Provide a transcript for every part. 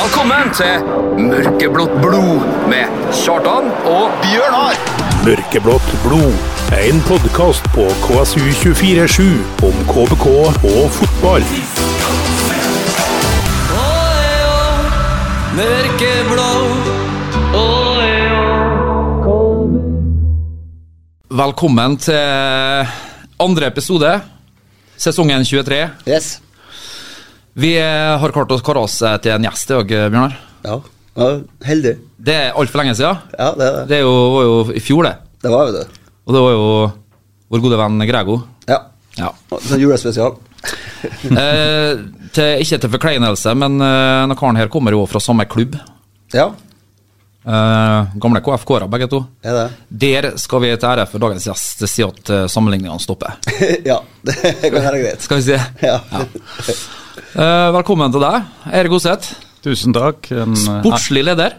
Velkommen til Mørkeblått blod med Kjartan og Bjørnar. Mørkeblått blod. En podkast på KSU247 om KBK og fotball. Velkommen til andre episode, sesongen 23. Yes. Vi eh, har klart å kare oss eh, til en gjest i dag, eh, Bjørnar. Ja. ja heldig. Det er altfor lenge siden. Ja, det er det. Det er jo, var jo i fjor, det. Det var jo det. Og det var jo vår gode venn Grego. Ja. Ja. Sånn julespesial. Eh, til, ikke til forkleinelse, men eh, denne karen her kommer jo fra samme klubb. Ja, Eh, gamle KFK-ere, begge to. er det. Der skal vi til ære for dagens gjest si at sammenligningene stopper. ja, det kan være greit. Skal vi si Ja. Eh, velkommen til deg, Erik Oseth. Tusen takk. En, Sportslig leder.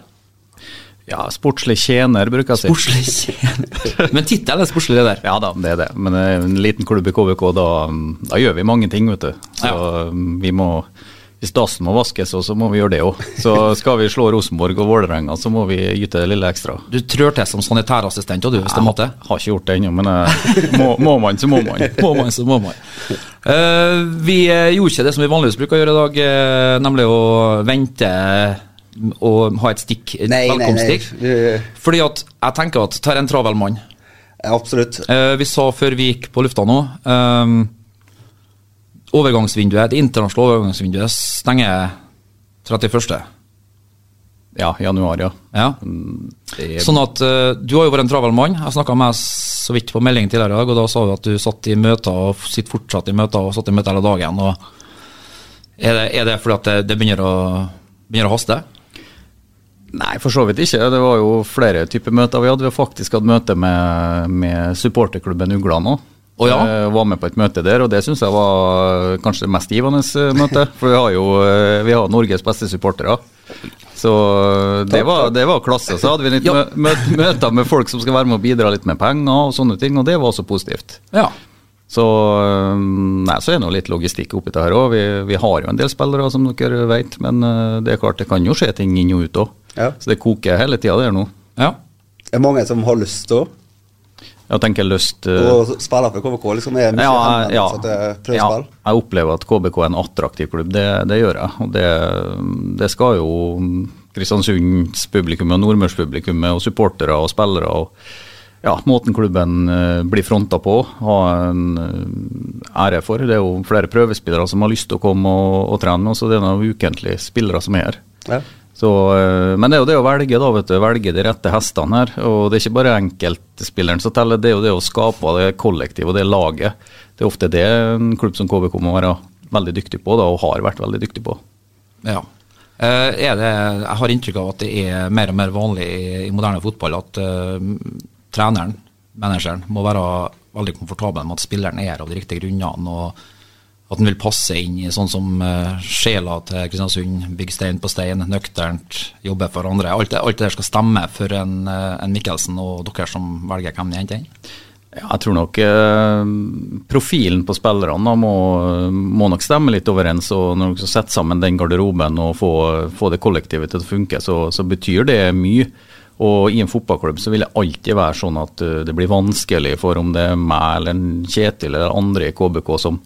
Ja, sportslig tjener, bruker jeg å si. Sportslig tjener. Men tittelen er sportslig leder. Ja da, det er det. Men det er en liten klubb i KVK, da, da gjør vi mange ting, vet du. Så vi må Hvis dassen må vaskes, så må vi gjøre det òg. Så skal vi slå Rosenborg og Vålerenga, så må vi yte det lille ekstra. Du trør til som sanitærassistent, òg, du, hvis det måtte? Har ikke gjort det ennå, men eh, må, må man, så må man. Må man, så må man. Uh, vi eh, gjorde ikke det som vi vanligvis bruker å gjøre i dag, nemlig å vente og ha et stikk, et Nei, nei, nei. velkomststikk. Fordi at jeg tenker at tar en travel mann. Absolutt. Uh, vi sa før vi gikk på lufta nå eh, Overgangsvinduet, det internasjonale overgangsvinduet stenger 31. Ja, januar, ja. Ja. Er... Sånn at uh, Du har jo vært en travel mann. Jeg snakka med deg så vidt på melding tidligere i dag, og da sa du at du satt i møter og sitter fortsatt i møter og satt i møter hele dagen. Er det, er det fordi at det, det begynner, å, begynner å haste? Nei, for så vidt ikke. Det var jo flere typer møter vi hadde. Vi har faktisk hatt møte med, med supporterklubben Ugla nå. Å ja? Jeg var med på et møte der, og det syns jeg var kanskje det mest givende eh, møte. For vi har jo eh, vi har Norges beste supportere. Så eh, det var, det var klasse. Så hadde vi litt Ja. mø mø møter med folk som skal være med og bidra litt med penger og sånne ting, og det var også positivt. Ja. Så, eh, nei, så er det nå litt logistikk oppi det her òg. Vi, vi har jo en del spillere, som dere vet, men eh, det er klart det kan jo skje ting inn og ut òg. Ja. Så det koker hele tida der nå. ja. Det er mange som har lyst til å Jeg tenker lyst eh, og spille for KBK liksom er mye ja, ja, ja, jeg opplever at KBK er en attraktiv klubb, det, det gjør jeg. Og det, det skal jo Kristiansunds publikum og nordmørspublikummet og supportere og spillere og ja, måten klubben eh, blir fronta på, ha en eh, ære for. Det er jo flere prøvespillere som har lyst til å komme og, og trene med oss, og det er noen ukentlige spillere som er her. Ja. Så, eh, men det er jo det å velge, da, vet du, velge de rette hestene her. Og det er ikke bare enkeltspilleren som teller, det er jo det å skape det kollektivet og det laget. Det er ofte det en klubb som KBK må være veldig dyktig på, da, og har vært veldig dyktig på. ja. Eh, det, jeg har inntrykk av at det er mer og mer vanlig i, i moderne fotball at uh, treneren, manageren, må være veldig komfortabel med at spilleren er her av de riktige grunnene. og at den vil passe inn i sånn som uh, sjela til Kristiansund, bygge stein på stein, nøkternt, jobbe for andre. Alt det, alt det der skal stemme for en, eh, en Mikkelsen og dere som velger hvem de henter inn? Ja, jeg tror nok eh, profilen på spillerne må, må nok stemme litt overens. og Når du skal sette sammen den garderoben og få, få det kollektivet til å funke, så, så betyr det mye. Og i en fotballklubb så vil det alltid være sånn at eh, det blir vanskelig for om det er meg eller Kjetil eller andre i KBK som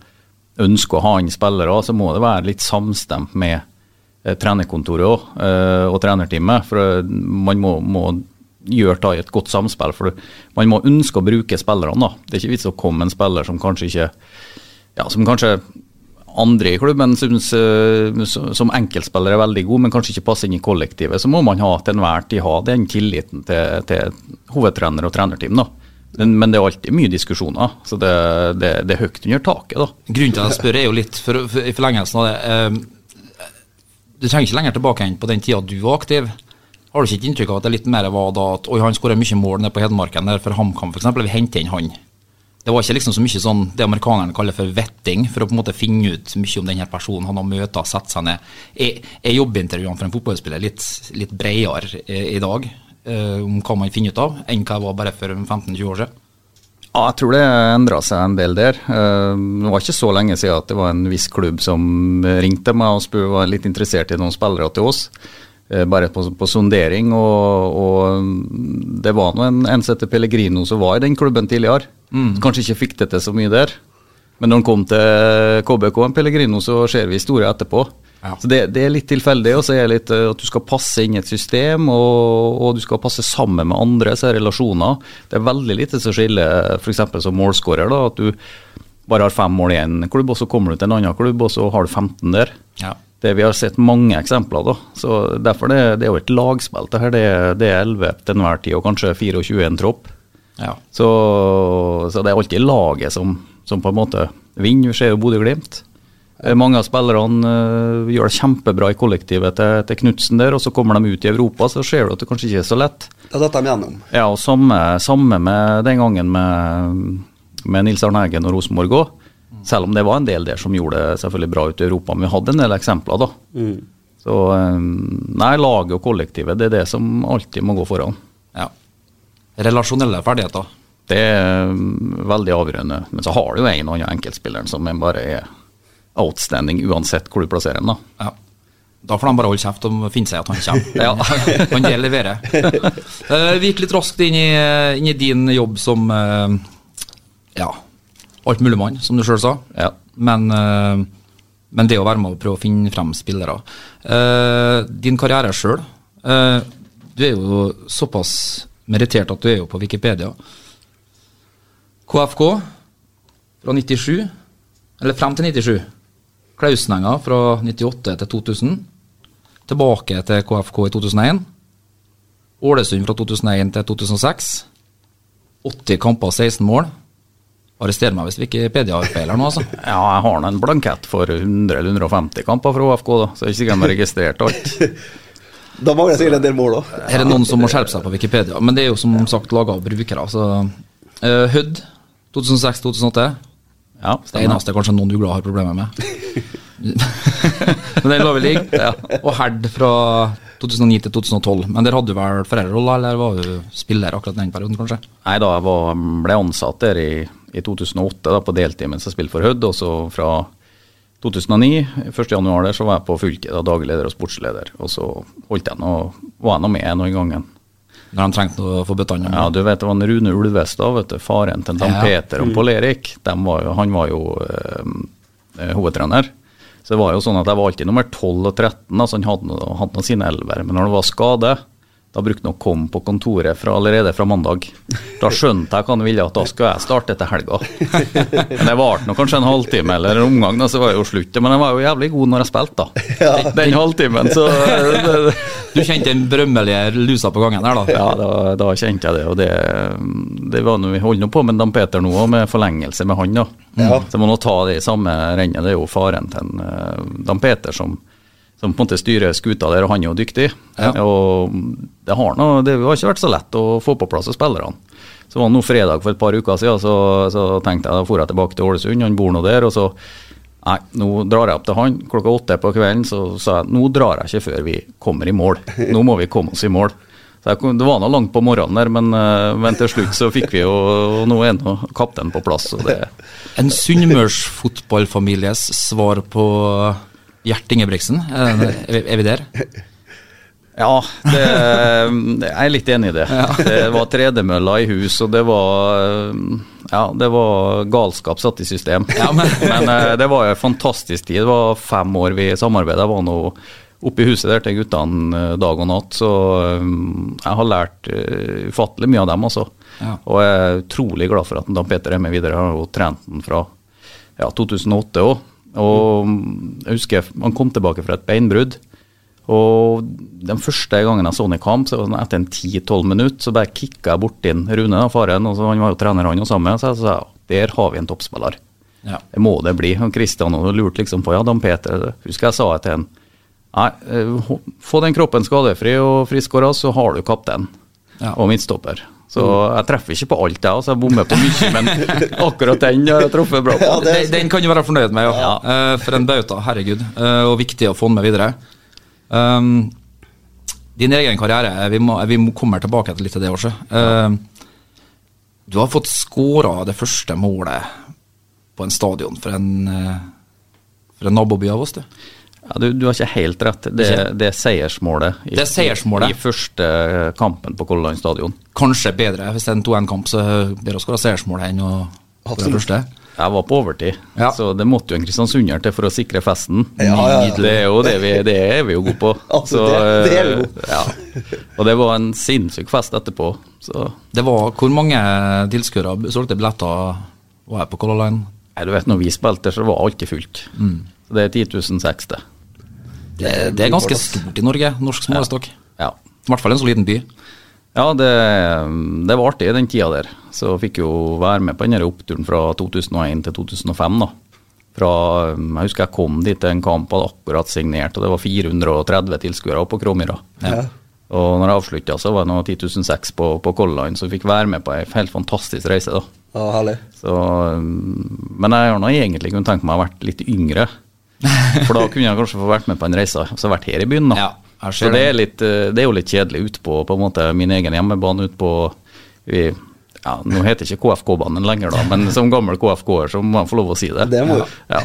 ønsker å ha inn spillere, så må det være litt samstemt med eh, trenerkontoret også, eh, og trenerteamet. For eh, man må, må gjøre det i et godt samspill. For man må ønske å bruke spillerne. da. Det er ikke vits å komme en spiller som kanskje ikke ja, som kanskje andre i klubben syns eh, som enkeltspiller er veldig god, men kanskje ikke passer inn i kollektivet. Så må man ha til enhver tid ha den tilliten til, til hovedtrener og trenerteam. da. Men, men det er alltid mye diskusjoner, så det, det, det er høyt under taket. da. Grunnen til at jeg spør er jo litt for, for, i forlengelsen av det eh, Du trenger ikke lenger tilbake enn på den tida du var aktiv. Har du ikke et inntrykk av at det litt mer var da at oi, han skårer mye mål nede på Hedmarken der for HamKam f.eks. Vi henter inn han. Det var ikke liksom så mye sånn det amerikanerne kaller for vetting, for å på en måte finne ut mye om denne personen. Han har møtt og satt seg ned. Er, er jobbintervjuene for en fotballspiller litt, litt bredere i, i dag om hva man finner ut av, enn hva jeg var bare for 15-20 år siden? Ja, jeg tror det endra seg en del der. Eh, Det var ikke så lenge siden at det var en viss klubb som ringte meg og spurte var litt interessert i noen spillere til oss. eh, Bare på, på sondering. Og, og det var nå en, en Pellegrino som var i den klubben tidligere. Mm. kanskje ikke fikk det til så mye der. Men når han kom til KBK en Pellegrino, så ser vi historier etterpå. Ja. Så det, det er litt tilfeldig, og så er det litt eh, at du skal passe inn i et system, og, og du skal passe sammen med andre, så er relasjoner. Det er veldig lite som skiller f.eks. som målskårer, da, at du bare har fem mål i én klubb, og så kommer du til en annen klubb, og så har du 15 der. Ja. Det Vi har sett mange eksempler, da. så derfor det, det er jo et lagspill. Det her det, det er 11 til enhver tid, og kanskje 24 i en tropp. Ja. Så, så det er alltid laget som, som på en måte vinner. Vi ser jo Bodø-Glimt. Eh, Mange av spillerne uh, gjør det kjempebra i kollektivet til, til Knutsen der, og så kommer de ut i Europa, så ser du at det kanskje ikke er så lett. Da datt de gjennom. Ja, og samme, samme med den gangen med, med Nils Arne Eggen og Rosenborg òg. Selv om det var en del der som gjorde det selvfølgelig bra ute i Europa. Men vi hadde en del eksempler, da. Mm. Så eh, nei, laget og kollektivet, det er det som alltid må gå foran. ja. Relasjonelle ferdigheter. Det er veldig avgjørende. Men så har du jo en og annen enkeltspiller som bare er outstanding uansett hvor du plasserer ham. da. Ja. Da får de bare holde kjeft og finne seg at han kommer. Ja, Han det leverer. Uh, vi gikk litt raskt inn i, inn i din jobb som eh, ja, altmuligmann, som du sjøl sa. Ja. Men, eh, men det å være med og prøve å finne frem spillere Eh, Din karriere sjøl. du er jo såpass merittert at du er jo på Wikipedia. KFK fra 97, eller frem til 97. Klausenenga fra 98 til 2000. Tilbake til KFK i 2001. Ålesund fra 2001 til 2006. 80 kamper, 16 mål. Arrester meg hvis Wikipedia har feil her nå, altså. Ja, jeg har nå en blankett for 100 eller 150 kamper fra OFK, da, så jeg er ikke sikkert de har registrert alt. Da mangler jeg sikkert en del mål òg. Her er noen som må skjerpe seg på Wikipedia, men det er jo som sagt laga av brukere. Så uh, Hødd 2006-2008. Ja, Det eneste kanskje noen ugler har problemer med. men den lå vel ligge. Ja. Og Herd fra 2009 til 2012. Men der hadde du vel foreldrerolle, eller var du spiller akkurat den perioden, kanskje? Nei, da jeg var, ble ansatt der i, i 2008 da, på deltid mens jeg spilte for Hødd. Og så fra 2009, 1. januar der, så var jeg på fulltid, da, daglig leder og sportsleder. Og så holdt jeg nå, var jeg nå med noen gangen. Når de trengte å få bøttene Ja, du vet det var en Rune Ulvestad, vet du, faren til Ja. Peter og Pål Erik. var jo, han var jo eh, eh, hovedtrener. Så det var jo sånn at jeg var alltid nummer 12 og 13, altså han hadde, hadde nå sine elver. Men når det var skade, da brukte han å komme på kontoret fra, allerede fra mandag. Da skjønte jeg hva han ville, at da skulle jeg starte etter helga. Men det varte nå kanskje en halvtime eller en omgang, da, så var det jo slutt. Men jeg var jo jævlig god når jeg spilte, da. Den halvtimen, så det, Du kjente den brømmelige lusa på gangen der, da? ja, da, da kjente jeg det. Og det, det var noe vi holdt nå på med Dan Peter nå, med forlengelse med han. da. Ja. Så må nå ta det i samme rennet. Det er jo faren til en, eh, Dan Peter som, som på en måte styrer skuta der, og han er jo dyktig. Ja. Og det har, nå, det har ikke vært så lett å få på plass spillerne. Så var det nå fredag for et par uker siden, så, så tenkte jeg da for jeg tilbake til Ålesund, han bor nå der. og så Nei, nå drar jeg opp til han klokka åtte på kvelden, så sa jeg nå drar jeg ikke før vi kommer i mål. Nå må vi komme oss i mål. Kom- det var nå langt på morgenen der, men, eh, men til slutt så fikk vi jo og nå er nå kapteinen på plass. En sunnmørsfotballfamilies svar på Gjert Ingebrigtsen. Er, er vi der? Ja, det, jeg er litt enig i det. Det var tredemølla i hus, og det var eh, ja, det var galskap satt i system. Ja, men- men eh, det var en fantastisk tid. Det var fem år vi samarbeidet. Jeg var nå oppe i huset der til guttene eh, dag og natt, så eh, jeg har lært eh, ufattelig mye av dem, altså. Ja. Og jeg er utrolig glad for at Dan Peter er med videre. Jeg har jo trent den fra ja, 2008 òg. Og jeg husker han kom tilbake fra et beinbrudd. Og den første gangen jeg så han i kamp, så etter en 10-12 minutter, så bare kicka jeg bort inn Rune, da, faren. og så Han var jo trener, han og sammen. Så jeg sa der har vi en toppspiller. Ja. Det må det bli. Og Kristian lurte liksom på ja, Dan Peter, husker jeg sa jeg til han Nei, eh, få den kroppen skadefri og frisk og rask, så har du kaptein Ja. og midtstopper. Så jeg treffer ikke på alt, jeg. Altså, jeg bommer på mye, men akkurat den har jeg truffet bra på. Ja, Den, den kan du være fornøyd med, ja. Eh, for en bauta, herregud. Eh, og viktig å få den med videre. Um, din egen karriere, vi, må, vi kommer tilbake til litt til det også. Uh, Du har fått skåra det første målet på en stadion for en, eh, for en naboby av oss, du. Ja, du, du har ikke helt rett. Det, det er seiersmålet i, Det er seiersmålet. i, i første kampen på Color Line stadion. Kanskje bedre hvis det er en 2-1-kamp, så bedre å skåre seiersmålet enn å det Absolutt. første. Jeg var på overtid, Ja. så det måtte jo en kristiansunder til for å sikre festen. Ja, ja, ja. Det er jo det vi, det er vi jo gode på. Absolutt, det- det er vi gode. Ja. Og det var en sinnssyk fest etterpå. Så Det var Hvor mange tilskuere solgte billetter var jeg på Color Line? Nei, du vet når vi spilte, så var alltid fullt. Mm. Så det er 10 006, det. Det, det er ganske stort i Norge, norsk småstokk. Ja. I hvert fall en så liten by. Ja, det, det var artig den tida der. Så fikk jo være med på den oppturen fra 2001 til 2005. da. Fra, jeg husker jeg kom dit til en kamp, hadde akkurat signert, og det var 430 tilskuere på Kråmyra. Ja. Og når jeg avslutta, så var det nå 10.006 på, på Color Line, så jeg fikk være med på ei helt fantastisk reise. da. Ja, herlig. Så, men jeg har nå egentlig kunnet tenke meg å ha vært litt yngre. For da kunne jeg kanskje få vært med på en reise, så vært her i byen. da. Ja, jeg så det er, litt, eh, det er jo litt kjedelig ute på, på en måte, min egen hjemmebane ute på vi, ja, Nå heter ikke KFK-banen lenger, da, men som gammel KFK-er så må jeg få lov å si det. Det må Ja. Ja.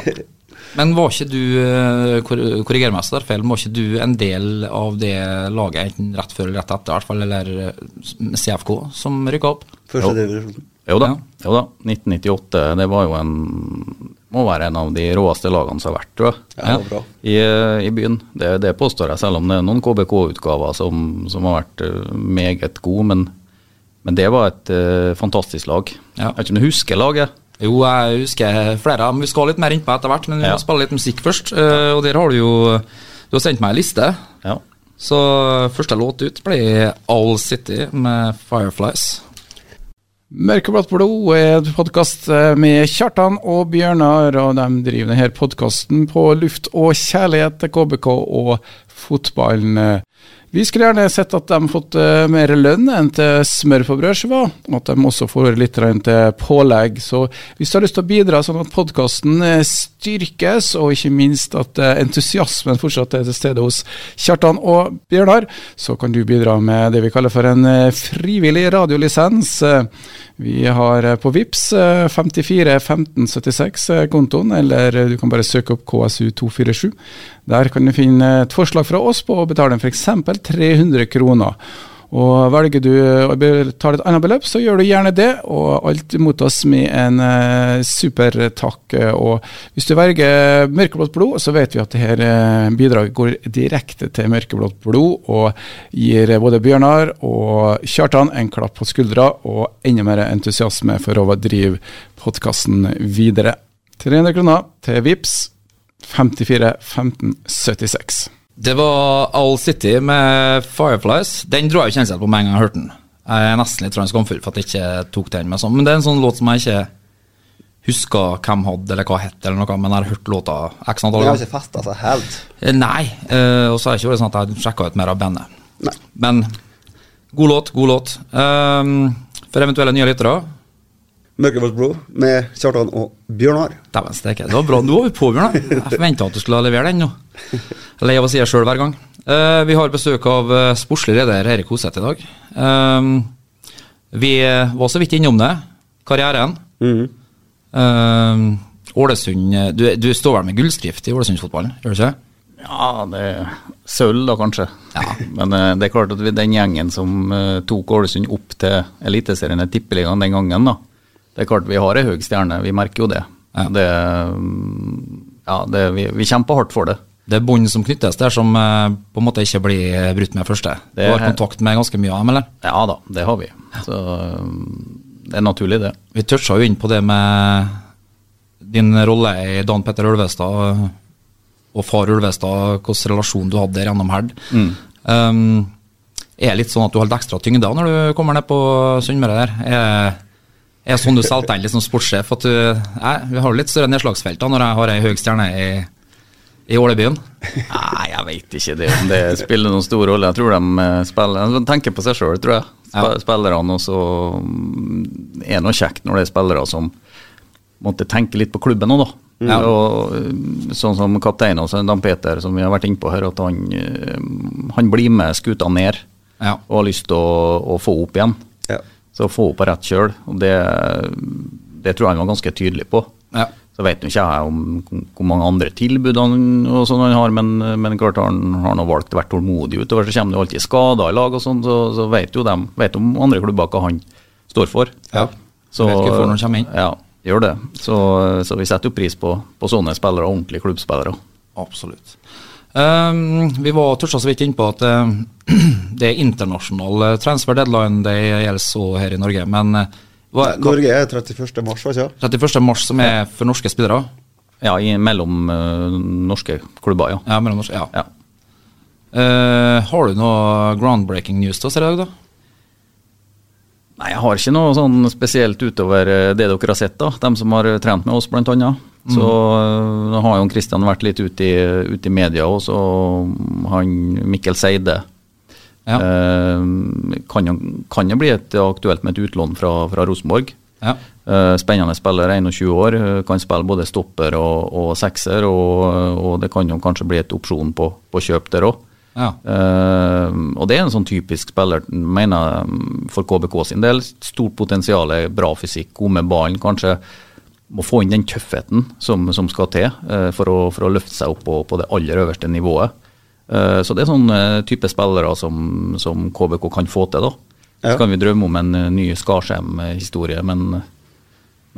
Men var ikke du, eh, korriger meg hvis det er feil, var ikke du en del av det laget enten rett før eller rett etter, i hvert fall, eller eh, CFK, som rykka opp? Første divisjon. Jo da, Ja. jo da. 1998 det var jo en må være en av de råeste lagene som har vært, tror jeg. Ja, bra. I, eh, i byen. Det, det påstår jeg, selv om det er noen KBK-utgaver som, som har vært eh, meget gode. Men, men det var et uh, fantastisk lag. Ja. Jeg vet ikke om du husker laget? Jo, jeg husker flere. Vi skal litt mer innpå etter hvert, men vi Ja. må spille litt musikk først. Uh, Og der har du jo Du har sendt meg en liste. Ja. Så første låt ut ble All City med Fireflies. Mørkeblått blod er en podkast med Kjartan og Bjørnar, og de driver denne podkasten på luft og kjærlighet til KBK og fotballen. Vi skulle gjerne sett at de fått eh, mer lønn enn til smør på brødskiva, og at de også får litt til pålegg. Så hvis du har lyst til å bidra sånn at podkasten styrkes, og ikke minst at eh, entusiasmen fortsatt er til stede hos Kjartan og Bjørnar, så kan du bidra med det vi kaller for en eh, frivillig radiolisens. Vi har eh, på VIPS 54 15 76 eh, kontoen, eller eh, du kan bare søke opp KSU247. Der kan du finne et forslag fra oss på å betale f.eks. 300 kroner. Og Velger du å betale et annet beløp, så gjør du gjerne det, og alt mottas med en super supertakk. Og hvis du velger mørkeblått blod, så vet vi at dette eh, bidraget går direkte til mørkeblått blod, og gir både Bjørnar og Kjartan en klapp på skuldra og enda mer entusiasme for å drive podkasten videre. 300 kroner til VIPS 54 15 76. Det var All City med Fireflies. Den dro jeg jo kjensel på med en gang jeg hørte den. Jeg er nesten litt skamfull for at jeg ikke tok den med sånn. Men det er en sånn låt som jeg ikke husker hvem hadde, eller hva het, eller noe, men jeg har hørt låta x antall Den har ganger. ikke festa seg helt. Eh, Nei, eh, og så har det ikke vært sånn at jeg sjekka ut mer av bandet. Nei. Men god låt, god låt. Um, for eventuelle nye lyttere Mørkeblått blod med Kjartan og Bjørnar. Dæven steike, det var bra. Nå var vi på, Bjørnar. Jeg forventa at du skulle levere den nå. Lei av å si det sjøl hver gang. Uh, vi har besøk av uh, sportslig leder Erik Hoseth i dag. Um, vi var så vidt innom det. Karrieren. Mm. Um, Ålesund du, du står vel med gullskrift i Ålesundsfotballen, gjør du ikke? Ja, det er sølv da, kanskje. Ja. Men det er klart at vi, den gjengen som tok Ålesund opp til Eliteserien i Tippeligaen den gangen, da. Det er klart vi har ei høy stjerne, vi merker jo det. Ja. det mm, ja, det, vi, vi kjemper hardt for det. Det er bånd som knyttes der, som eh, på en måte ikke blir eh, brutt med første. Du Det har kontakt med ganske mye av dem, eller? Ja da, det har vi. Så mm, det er naturlig, det. Vi toucha jo inn på det med din rolle i Dan Petter Ulvestad og- far Ulvestad, hvilken relasjon du hadde der gjennom Herd. Um, er det litt sånn at du litt ekstra tyngde når du kommer ned på Sunnmøre der? Er, er sånn du selger deg litt som sportssjef? At du, nei, vi har litt større nedslagsfelt da når jeg har ei høy stjerne i, i Ålebyen. Nei, jeg vet ikke det, om det spiller noen stor rolle. Jeg tror de eh, spiller De tenker på seg sjøl, tror jeg. Spillerne, og så mm, er det kjekt når det er spillere som måtte tenke litt på klubben òg, da. Ja. Og sånn som kapteinen også, Dan Peter, som vi har vært inne på her, at han, eh, han blir med skuta ned Ja. og har lyst til å, å få opp igjen. Ja. å få henne på rett kjøl, og det, det tror jeg han var ganske tydelig på. Ja. Så vet jo ikke jeg om hvor mange andre tilbud han, og sånn han har, men, men klart han har nå valgt å være tålmodig utover. Så kommer det alltid skader i lag, og sånn, så, så vet jo de vet om andre klubber hva han står for. Ja. Så, Vet hvorfor hvor han kommer inn. Ja, gjør det. Så, så vi setter jo pris på, på sånne spillere, ordentlige klubbspillere. Absolutt. Um, vi var tørsta så vidt innpå at uh, det er internasjonal eh, transfer deadline det gjelder så her i Norge. Men uh, hva, hva, Norge er 31. mars, var ikke det? 31. mars som er for norske spillere? Ja, i, mellom uh, norske klubber, ja. Ja, mellom norske, ja. ja. Eh, har du noe groundbreaking news til oss i dag, da? Nei, jeg har ikke noe sånn spesielt utover det dere har sett, da. De som har trent med oss, blant annet. Så mm. har jo Kristian vært litt ute i, ute i media òg, så han Mikkel Seide Ja. eh, kan, kan det bli et, aktuelt med et utlån fra, fra Rosenborg. Ja. Eh, spennende spiller, 21 år. eh, Kan spille både stopper og, og sekser, og, og det kan jo kanskje bli et opsjon på, på kjøp der òg. ja. Uh, og det er en sånn typisk spiller, mener jeg, for KBK sin del. Stort potensial, bra fysikk, god med ballen. Kanskje må få inn den tøffheten som, som skal til eh, for, å, for å løfte seg opp på, på det aller øverste nivået. Eh, så det er sånn eh, type spillere som, som KBK kan få til, da. Ja. Så kan vi drømme om en eh, ny Skarsheim-historie, men,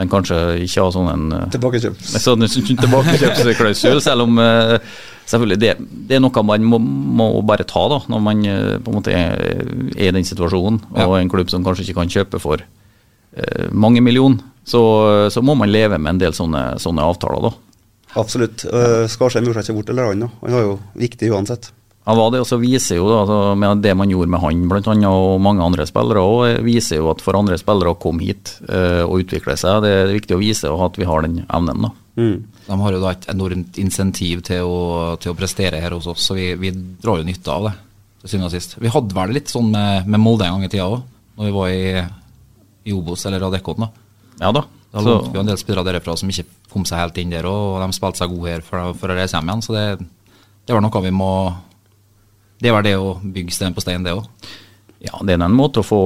men kanskje ikke ha sånn en eh, sånn tilbakekjøpsklausul, selv om eh, selvfølgelig det, det er noe man må, må bare ta da, når man på en måte er, er i den situasjonen, Ja. og en klubb som kanskje ikke kan kjøpe for eh, mange millioner, så, så må man leve med en del sånne, sånne avtaler. da. Absolutt. Uh, Skarsheim gjorde seg ikke bort eller annet. Han var jo viktig uansett. Han var det, og så viser jo da, altså, med det man gjorde med han blant annet, og mange andre spillere og viser jo at for andre spillere å komme hit uh, og utvikle seg, det er viktig å vise at vi har den evnen. da. Mm. De har jo da et enormt insentiv til å, til å prestere her hos oss, så vi, vi drar jo nytte av det. til syvende og sist. Vi hadde vel litt sånn med, med Molde en gang i tida òg, når vi var i, i Obos eller Adecon. da. Ja da. Da Så, lånte vi jo en del spillere derfra som ikke kom seg helt inn der, og de spilte seg gode her for, for å reise hjem igjen. Så det, det var noe vi må Det var det å bygge stein på stein, det òg. ja, det er en måte å få,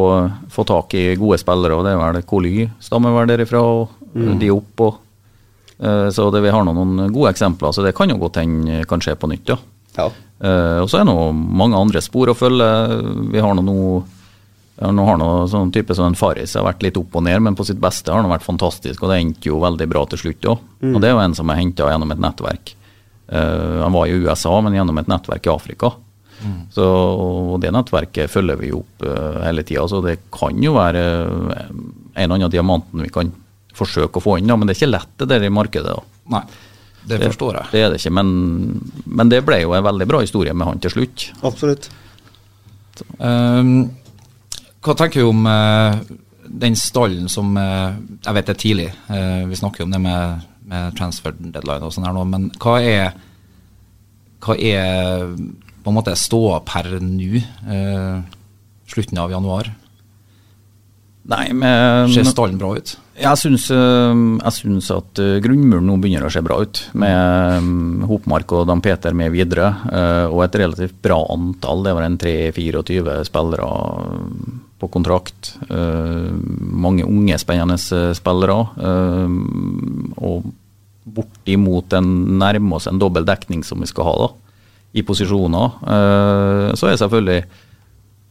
få tak i gode spillere, og det er vel Koly stammer vel derifra, og de opp og eh, Så det, vi har nå noen gode eksempler, så det kan jo godt hende kan skje på nytt, ja. Ja. Uh, og så er det mange andre spor å følge. Vi har nå noe nå har noe sånn type som en Faris har vært litt opp og ned, men på sitt beste har han vært fantastisk, og det endte jo veldig bra til slutt òg. Og det er jo en som er henta gjennom et nettverk. Uh, han var i USA, men gjennom et nettverk i Afrika. Så, og det nettverket følger vi opp uh, hele tida, så det kan jo være uh, en eller annen diamanten vi kan forsøke å få inn, da, men det er ikke lett det der i markedet. da. Nei, det forstår jeg. Det er det ikke, men, men det ble jo en veldig bra historie med han til slutt. Absolutt. Ehm, hva tenker du om eh, den stallen som eh, Jeg vet det er tidlig, eh, vi snakker jo om det med, med transfer deadline og sånn her nå, men hva er Hva er på en måte ståa per nå? eh, slutten av januar? Nei, men Ser stallen bra ut? Jeg syns, øh, jeg syns at øh, grunnmuren nå begynner å se bra ut, med Hopmark og Dan Peter med videre. og et relativt bra antall. Det var en 3-24 spillere på kontrakt. øh, mange unge, spennende øh, spillere. øh, og bortimot en nærme oss en dobbel dekning som vi skal ha da, i posisjoner. Så er selvfølgelig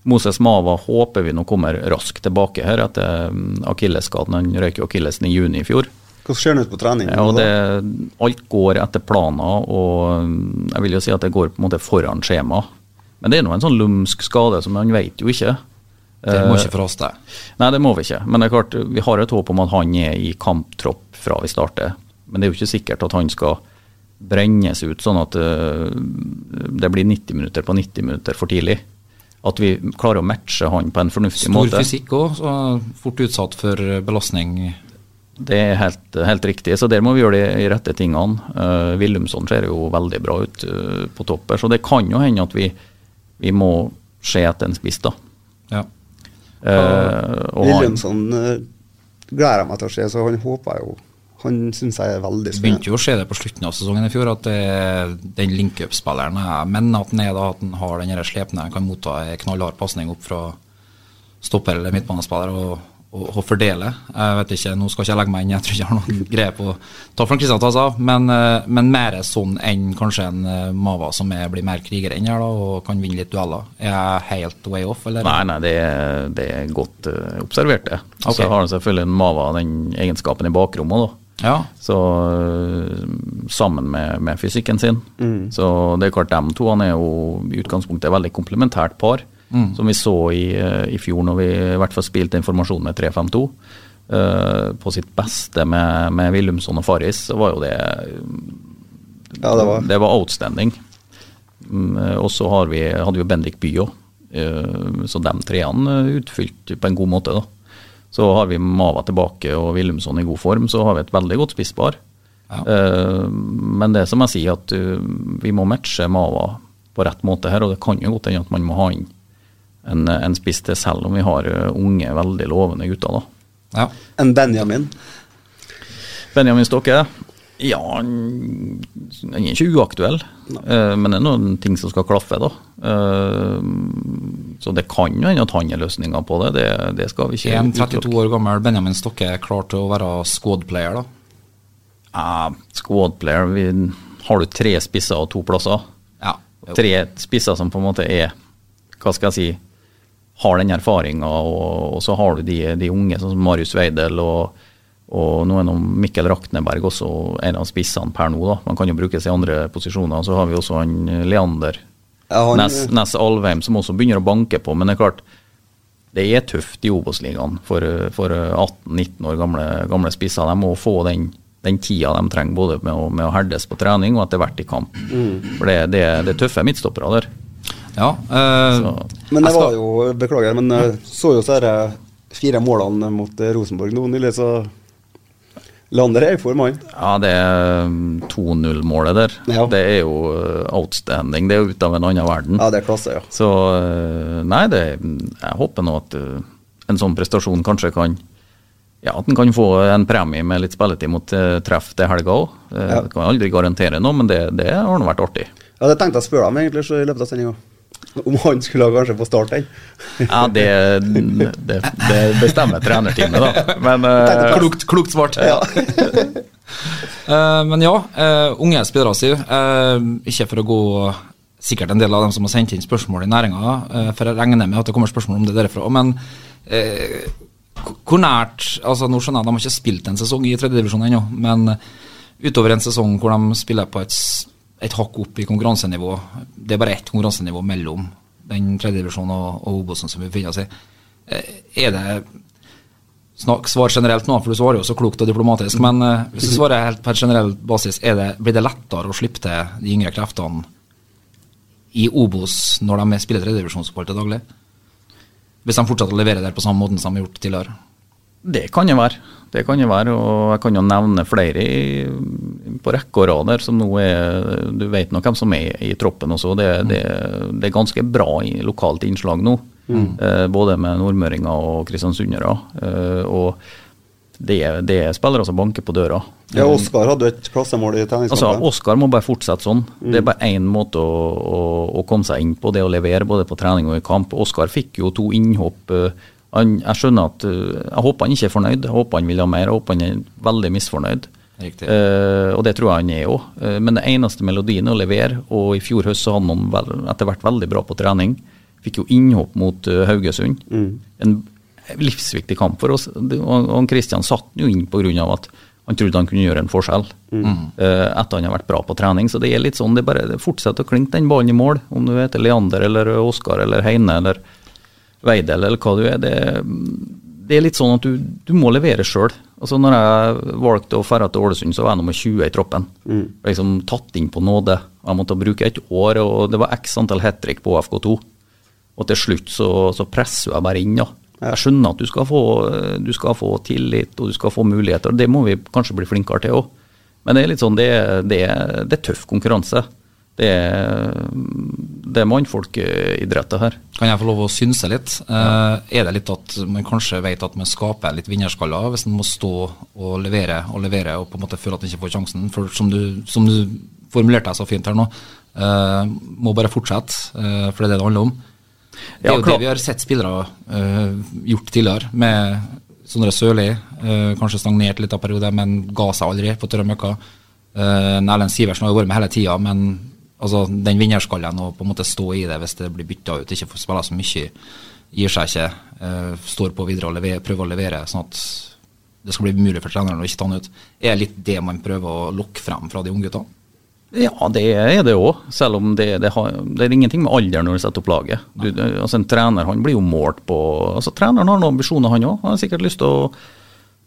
Moses Mava håper vi nå kommer raskt tilbake her etter mm, akillesskaden. Han røyk jo akillesen i juni i fjor. Hvordan ser det ut på trening? Ja, det, alt går etter planer, og mm, jeg vil jo si at det går på en måte foran skjema. Men det er nå en sånn lumsk skade som man vet jo ikke. Det må ikke for oss, det. Nei, det må vi ikke. Men det er klart, vi har et håp om at han er i kamptropp fra vi starter. Men det er jo ikke sikkert at han skal brennes ut sånn at eh, det blir 90 minutter på 90 minutter for tidlig. At vi klarer å matche han på en fornuftig Stor måte. fysikk òg, så fort utsatt for belastning. Det er helt, helt riktig, så der må vi gjøre de rette tingene. Uh, Willumsson ser jo veldig bra ut uh, på topper, så det kan jo hende at vi, vi må se etter en spiss, da. Ja. Eh, Williamson uh, gleder jeg meg til å se, så han håper jo Han syns jeg er veldig spennende. begynte jo å skje det på slutten av sesongen i fjor, at det, den link-up-spilleren Jeg mener at han er da at han har den slepne, han kan motta en knallhard pasning opp fra stopper eller midtbanespiller. og å, å fordele. Jeg vet ikke, Nå skal ikke jeg legge meg inn, jeg tror ikke jeg har noen greie på ta Frank Kristian tar seg av, men, eh, men mer sånn enn kanskje en eh, Mava som er, blir mer kriger enn her da, og kan vinne litt dueller. Er jeg helt way off, eller? Nei, nei, det er, det er godt uh, observert, det. Ok. Så har han selvfølgelig en Mava den egenskapen i bakrommet, da. Ja, Så sammen med, med fysikken sin. Så det er klart de to han er jo i utgangspunktet et veldig komplementært par. Som vi så i, øh, i fjor når vi i hvert fall spilte informasjon med 3-5-2. Uh, på sitt beste med, med Willumson og Farris, så var jo det Ja, det var det var outstanding. Mm, øh, Og så har vi, hadde vi Bendik Bye òg. Så de treene utfylt utfylte på en god måte. da. Så har vi Mava tilbake og Willumson i god form, så har vi et veldig godt spisspar. Ja. Uh, men det er som jeg sier, at uh, vi må matche Mava på rett måte her, og det kan jo godt hende at man må ha inn en, en spiss til, selv om vi har uh, unge, veldig lovende gutter. da. ja. en Benjamin. Benjamin Stokke, ja, han han er ikke uaktuell, uh, men det er noen ting som skal klaffe, da. Uh, så det kan jo hende at han er løsninga på det, det, det skal vi ikke En utelukke. 32 år gammel Benjamin Stokke er klar til å være squad-player, da? Ja, squad player, vi, har du tre spisser og to plasser? Ja. Tre spisser som på en måte er, hva skal jeg si, har den erfaringa, og, og så har du de, de unge, sånn som Marius Weidel og, og nå er nå Mikkel Rakneberg også en av spissene per nå. da. Man kan jo brukes i andre posisjoner. Så har vi også han Leander Ja, han- Ness, Ness Alvheim, som også begynner å banke på. Men det er klart, det er tøft i Obos-ligaen for, for 18-19 år gamle, gamle spisser. De må få den, den tida de trenger både med å, med å herdes på trening og etter hvert i kamp. For det, det, det er tøffe midtstoppere der. Ja, uh, Men det skal- var jo, beklager, men jeg så jo så disse fire målene mot eh, Rosenborg nå nylig, så Lander er i form, han. ja, det er 2-0-målet der. Ja. Det er jo eh, outstanding. Det er jo ut av en annen verden. Ja, det er klasse, ja. Så eh, nei, det, jeg håper nå at eh, en sånn prestasjon kanskje kan ja, At en kan få en premie med litt spilletid mot treff til helga òg. Ja. Kan jeg aldri garantere noe, men det, det har nå vært artig. Ja, det tenkte jeg å spørre dem egentlig så i løpet av sendinga. Om han skulle kanskje få starte den. Ja, det, det, det bestemmer trenerteamet, da. Men uh, klokt, klokt svart. Eh, men ja, uh, unge spillere, sier uh, Ikke for å gå sikkert en del av dem som har sendt inn spørsmål i næringa, for jeg regner med at det kommer spørsmål om det derfra. Men eh, hvor nært altså Nå skjønner jeg de har ikke spilt en sesong i tredjedivisjon ennå, men utover en sesong hvor de spiller på et, et hakk opp i konkurransenivå Det er bare ett konkurransenivå mellom den tredjedivisjonen og, og Obosen som vi befinner oss i. Eh, er det Snak, svar generelt nå, for du svarer jo så klokt og diplomatisk. Men eh, hvis du svarer helt på en generell basis, det, blir det lettere å slippe til de yngre kreftene i Obos når de spiller tredjedivisjonsfotball til daglig? Hvis de fortsetter å levere der på samme måten som de har gjort tidligere? Det kan jo være. Det kan det være, og jeg kan jo nevne flere i, på rekke og rad som nå er Du vet nå hvem som er i, troppen også. Det, det, det er ganske bra lokalt innslag nå. Eh, både med nordmøringer og kristiansundere. Eh, og det, det er spillere som banker på døra. Ja, Oskar hadde et klassemål i Altså, treningskampen. Oskar må bare fortsette sånn. Det er bare én måte å, å, å komme seg inn på, det å levere både på trening og i kamp. Oskar fikk jo to innhopp. eh, Han, jeg skjønner at eh, Jeg håper han ikke er fornøyd, jeg håper han vil ha mer. Jeg håper han er veldig misfornøyd. Eh, og det tror jeg han er òg. men det eneste melodien er å levere, og i fjor høst så hadde han vel, etter hvert veldig bra på trening. Fikk jo innhopp mot uh, Haugesund. En livsviktig kamp for oss. Og, og Kristian satt jo inn pga. at han trodde han kunne gjøre en forskjell eh, etter han har vært bra på trening. Så det er litt sånn, det bare fortsetter å klinke den ballen i mål, om du heter Leander eller Oskar eller Heine eller Veidel eller hva du er. Det, det er litt sånn at du, du må levere sjøl. Altså når jeg valgte å dra til Ålesund, så var jeg nummer 20 i troppen. Liksom tatt inn på nåde. Jeg måtte bruke et år, og det var x antall hat trick på FK2. Og til slutt så, så presser jeg bare inn, ja. Jeg skjønner at du skal, få, du skal få tillit og du skal få muligheter. Det må vi kanskje bli flinkere til òg. Men det er litt sånn, det, det, det er tøff konkurranse. Det er, det er mannfolkidretter her. Kan jeg få lov å synse litt? Ja. er det litt at man kanskje vet at man skaper litt vinnerskaller hvis man må stå og levere og levere og på en måte føle at man ikke får sjansen? For som du, som du formulerte deg så fint her nå, eh, må bare fortsette, eh, for det er det det handler om. Det er jo ja, det vi har sett spillere eh, gjort tidligere, med Sondre Sørli eh, kanskje stagnert litt av periode, men ga seg aldri på tørre møkka. Erlend Sivertsen har jo vært med hele tida, men altså, den vinnerskallen og på en måte stå i det hvis det blir bytta ut, ikke får spille så mye, gir seg ikke. uh, står på videre og lever, prøver å levere, sånn at det skal bli mulig for treneren å ikke ta han ut. Er litt det man prøver å lokke frem fra de unge guttene? Ja, det er det òg. Selv om det, det, har, det er ingenting med alder når du setter opp laget. Du, altså En trener han blir jo målt på altså Treneren har noen ambisjoner, han òg. Han har sikkert lyst til å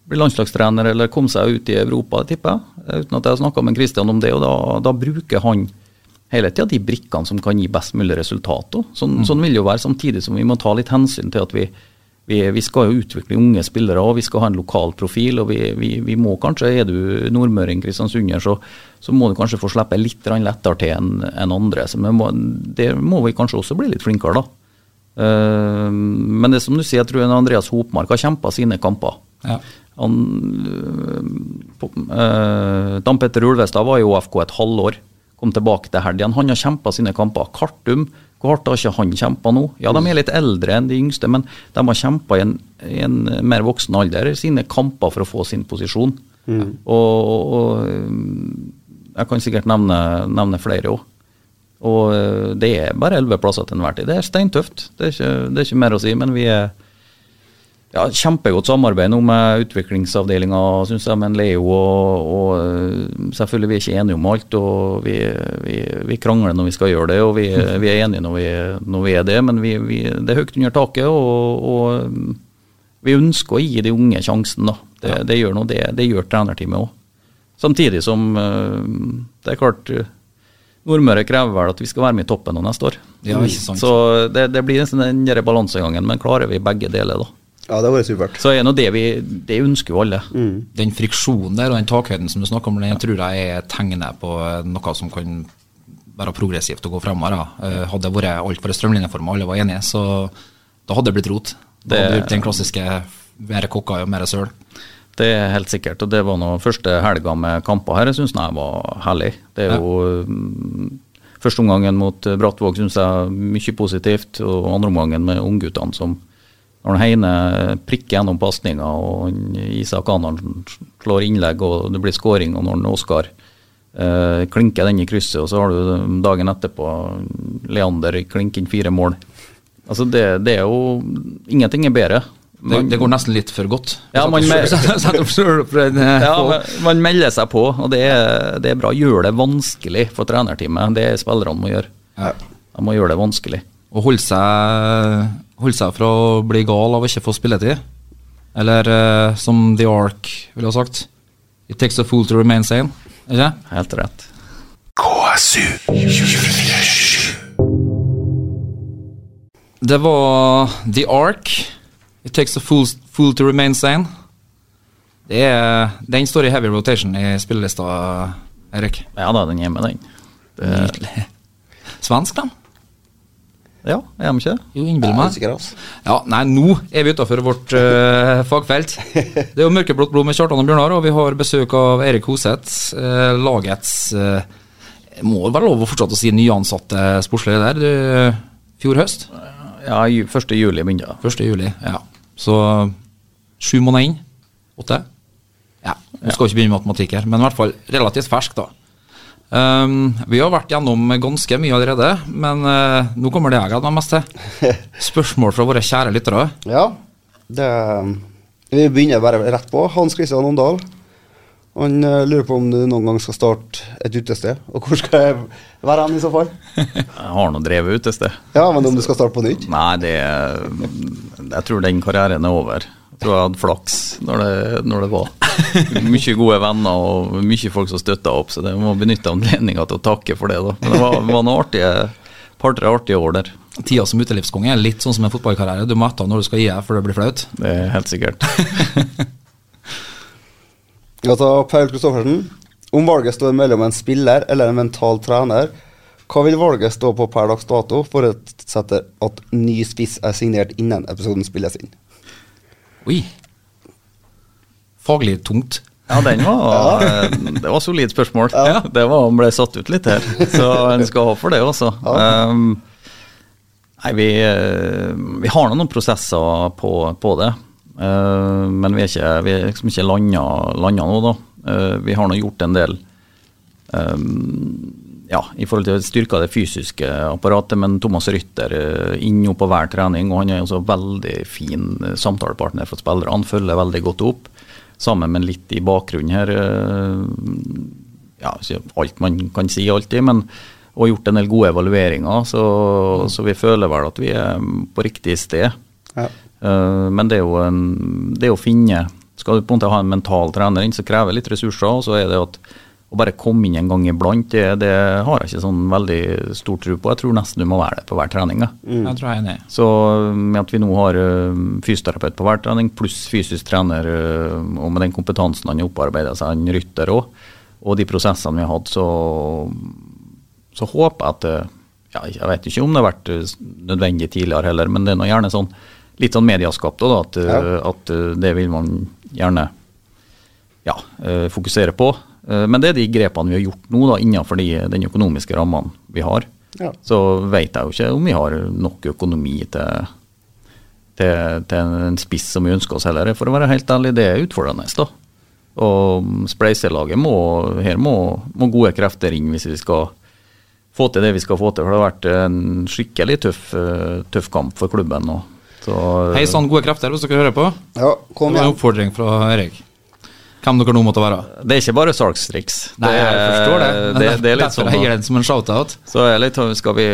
bli landslagstrener eller komme seg ut i Europa, tipper jeg. Uten at jeg har snakka med Christian om det. og Da, da bruker han hele tida de brikkene som kan gi best mulig resultat. Sånn, Sånn, sånn vil det jo være, samtidig som vi må ta litt hensyn til at vi, vi, vi skal jo utvikle unge spillere og vi skal ha en lokal profil. og vi, vi, må kanskje, Er du nordmøring, kristiansunder, så, så må du kanskje få slippe litt lettere til enn en andre. Så må, det må vi kanskje også bli litt flinkere, da. Uh, men det som du sier, jeg tror Andreas Hopmark har kjempa sine kamper. Ja. Han, uh, på- øh, Dan Petter Ulvestad var i ÅFK et halvår, kom tilbake til helgen. Han har kjempa sine kamper. Kartum, hvor hardt har ikke han kjempa nå? Ja, de er litt eldre enn de yngste, men de har kjempa i, en- i en mer voksen alder sine kamper for å få sin posisjon. Og, og øh, jeg kan sikkert nevne, nevne flere òg. Og øh, det er bare elleve plasser til enhver tid. Det er steintøft, det er, ikke, det er ikke mer å si. Men vi er ja, Kjempegodt samarbeid nå med utviklingsavdelinga synes jeg, med Leo. Og, og øh, selvfølgelig vi er ikke enige om alt, og vi, vi, vi krangler når vi skal gjøre det. Og vi, vi er enige når vi, når er det, men vi, vi, det er høyt under taket. Og, og øh, vi ønsker å gi de unge sjansen. da. Det, det gjør noe, det, det gjør trenerteamet òg. Samtidig som øh, det er klart Nordmøre krever vel at vi skal være med i toppen nå neste år. Ja. Så det, det blir nesten den balansegangen, men klarer vi begge deler, da. Ja, det har vært supert. Så er nå det vi Det ønsker jo alle. Den friksjonen der og den takhøyden som du snakker om, den jeg tror jeg er tegnet på noe som kan være progressivt og gå fremover. da. Eh, Hadde det vært altfor strømlinjeforma, alle var enige, så da hadde det blitt rot. Det- hadde det blitt den klassiske mer kokker og mer søl. Det er helt sikkert. Og det var nå første helga med kamper her, jeg syns jeg var herlig. Det er jo ja. Første omgangen mot Brattvåg syns jeg mye positivt, og andre omgangen med ungguttene som når han Heine prikker gjennom pasninga, og Isak Anan slår innlegg, og det blir skåring, og når Oskar eh, klinker den i krysset, og så har du dagen etterpå Leander klinker inn fire mål. Altså det, det er jo Ingenting er bedre. Det, det går nesten litt for godt. Ja, man- eh, Ja, man melder seg på, og det er, det er bra. Gjør det vanskelig for trenerteamet. Det er spillerne må gjøre. Ja. De må gjøre det vanskelig. Å holde seg, holde seg fra å bli gal av å ikke få spilletid. Eller uh, som The Ark ville ha sagt It takes a fool to remain sane. Ikke? Helt rett. KSU Det var The Ark. It takes a fool, fool to remain sane. Det er, den står i heavy rotation i spillelista, Erik. Ja da, den er med, den. Det, Nydelig. Svensk, den? Ja, er de ikke det? Jo, innbill meg. altså. Ja, nei, nå er vi utafor vårt uh, fagfelt. Det er jo Mørkeblått blod med Kjartan og Bjørnar, og vi har besøk av Erik Hoseth, uh, lagets uh, Må være lov å fortsette å si nyansatte sportslig leder. Du, fjor høst? Ja, 1. juli begynte det. 1. juli. Ja. Så sju måneder inn. Åtte? Ja. Nå skal vi ikke begynne med matematikk her, men i hvert fall relativt fersk, da. Um, vi har vært gjennom ganske mye allerede, men uh, nå kommer det jeg gleder meg mest til. Spørsmål fra våre kjære lyttere. Ja, det Vi begynner bare rett på. Hans Christian Åndal. Han uh, lurer på om du noen gang skal starte et utested. Og hvor skal jeg være hen i så fall? Jeg har nå drevet utested. Ja, men om du skal starte på nytt? Nei, det Jeg tror den karrieren er over. Jeg tror jeg hadde flaks når det, når det var. Mye gode venner og mye folk som støtta opp, så det må benytte anledninga til å takke for det. da. Men det var, var noen artige par-tre artige år der. Tida som utelivskonge er litt sånn som en fotballkarriere. Du må ete når du skal gi deg, for det blir flaut. Det er helt sikkert. Altså, Paul Kristoffersen. Om valget står mellom en spiller eller en mental trener, hva vil valget stå på per dags dato, forutsetter at ny spiss er signert innen episoden spilles inn? Oi. Faglig tungt. Ja, den var Det var solid spørsmål. Det var Han ble satt ut litt her, så en skal ha for det også. Um, nei, vi, eh, vi har noen prosesser på, på det. uh, men vi er ikke, vi er liksom ikke landa, nå, da. Uh, vi har nå gjort en del eh, ja, i forhold til styrka det fysiske apparatet, men Thomas Rytter inn inne på hver trening, og han er også veldig fin eh, samtalepartner for spillere. Han følger veldig godt opp, sammen med litt i bakgrunnen her. eh, ja, alt man kan si alltid, men og gjort en del gode evalueringer, så, så vi føler vel at vi er på riktig sted. Ja. Eh, men det er jo en, det å finne Skal du på en måte ha en mental trener inn, så krever litt ressurser. Og så er det at å bare komme inn en gang iblant, det, det har jeg ikke sånn veldig stor tro på. Jeg tror nesten du må være det på hver trening. jeg. Jeg tror jeg er enig. Så med at vi nå har eh, fysioterapeut på hver trening, pluss fysisk trener, eh, og med den kompetansen han har opparbeida seg, han rytter òg, og de prosessene vi har hatt, så, så håper jeg at ja, Jeg vet ikke om det har vært nødvendig tidligere heller, men det er nå gjerne sånn litt sånn medieskapt òg, at, Ja. at det vil man gjerne ja, fokusere på. Eh, Men det er de grepene vi har gjort nå, da, innenfor de, den økonomiske rammene vi har. Ja. Så vet jeg jo ikke om vi har nok økonomi til, til, til en spiss som vi ønsker oss heller. For å være helt ærlig, det er utfordrende. da. Og spleiselaget må, her må, må gode krefter inn hvis vi skal få til det vi skal få til. For det har vært en skikkelig tøff, eh, tøff kamp for klubben nå. Så, Hei sann, gode krefter, hvis dere hører på. Ja, kom igjen. det var en oppfordring fra Erik. Hvem dere nå måtte være. Det er ikke bare salgstriks. Nei, jeg forstår det. Men det, det er litt sånn jeg gir den som en shout-out. Så er litt, skal vi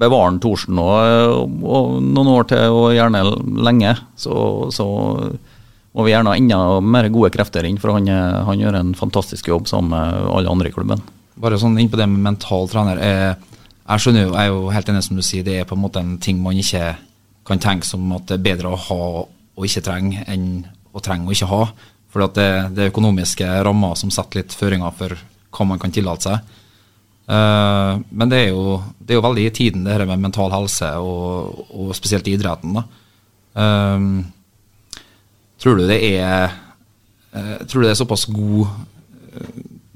bevare Thorsen nå og, og noen år til, og gjerne lenge, så, så må vi gjerne ha enda mer gode krefter inn, for han, er- han gjør en fantastisk jobb sammen med alle andre i klubben. Bare sånn inn på det med mental trener. Jeg, jeg skjønner jo, jeg er jo helt enig som du sier, det er på en måte en ting man ikke kan tenke som at det er bedre å ha og ikke trenge, enn å trenge og ikke ha. For det, det er økonomiske rammer som setter litt føringer for hva man kan tillate seg. Uh, men det er, jo, det er jo veldig i tiden, det her med mental helse, og, og spesielt i idretten. Eh, tror du det er uh, Tror du det er såpass god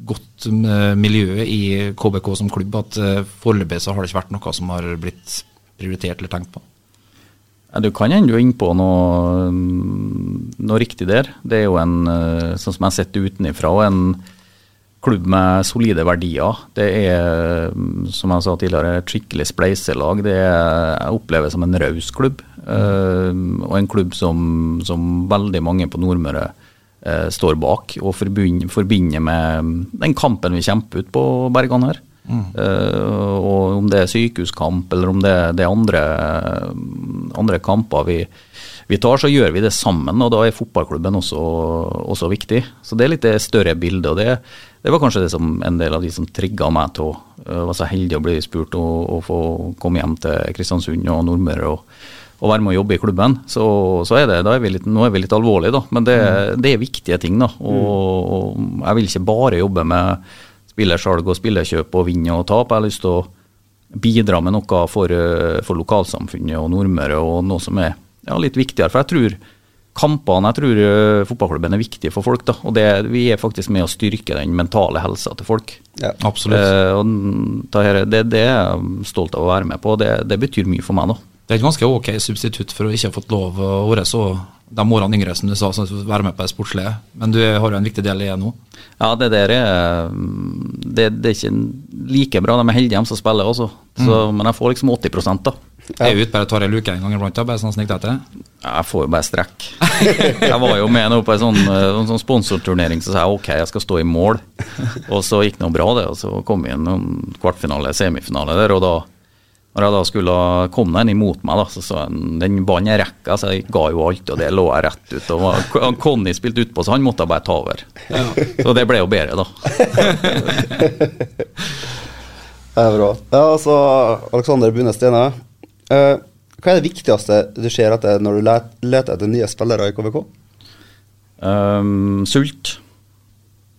godt miljø i KBK som klubb at foreløpig så har det ikke vært noe som har blitt prioritert eller tenkt på. Ja, du kan ennå inn på noe, mm, noe riktig der. Det er jo en, eh, sånn som jeg har sett det utenifra, en klubb med solide verdier. Det er, mm, som jeg sa tidligere, et skikkelig spleiselag. Det er, jeg opplever som en raus klubb. Eh, og en klubb som, som veldig mange på Nordmøre eh, står bak og forbinder, med mm, den kampen vi kjemper ut på Bergan her. Eh, og om det er sykehuskamp eller om det, det er andre, andre kamper vi, vi tar, så gjør vi det sammen. Og da er fotballklubben også, også viktig. Så det er litt det større bildet. og det, det var kanskje det som en del av de som trigga meg til å uh, være så heldig å bli spurt og, og få komme hjem til Kristiansund og Nordmøre. og og være med å jobbe i klubben, så, så er det, da er vi litt, nå er vi litt alvorlige, da. Men det, det er viktige ting, da. Og, og jeg vil ikke bare jobbe med spillersalg og spillerkjøp og vinne og tape. Jeg har lyst til å bidra med noe for, eh, for lokalsamfunnet og Nordmøre, og noe som er ja, litt viktigere. For jeg tror kampene, jeg tror eh, fotballklubben er viktig for folk. da, og det, Vi er faktisk med å styrke den mentale helsa til folk. Ja. Absolutt. Eh, og det, det, det er jeg stolt av å være med på, det, det betyr mye for meg. da. Det er et ganske ok substitutt for å ikke ha fått lov å være så de årene yngre, som du sa, som være med på det sportslige. Men du har jo en viktig del i det nå. Ja, det der er det, det er ikke like bra. De er heldige, de som spiller også. Så, Men jeg får liksom 80 da. Jeg er ute bare tar ei luke en gang iblant, bare sånn snikt etter. Jeg får jo bare strekk. Jeg var jo med nå på en sånn, eh, en sånn sponsorturnering, så sa jeg ok, jeg skal stå i mål. Og så gikk det bra, det. Og så kom vi inn en kvartfinale, semifinale der, og da når jeg da skulle komme den imot meg, da, så sa han den vant er rekke, så jeg ga jo alt, og det lå jeg rett ut. Og var- Conny spilte utpå, så han måtte jeg bare ta over. Så det ble jo bedre, da. Det er bra. Ja, altså, Alexander Bune Stene. eh, hva er det viktigste du ser etter når du leter etter nye spillere i KVK? Um, sult.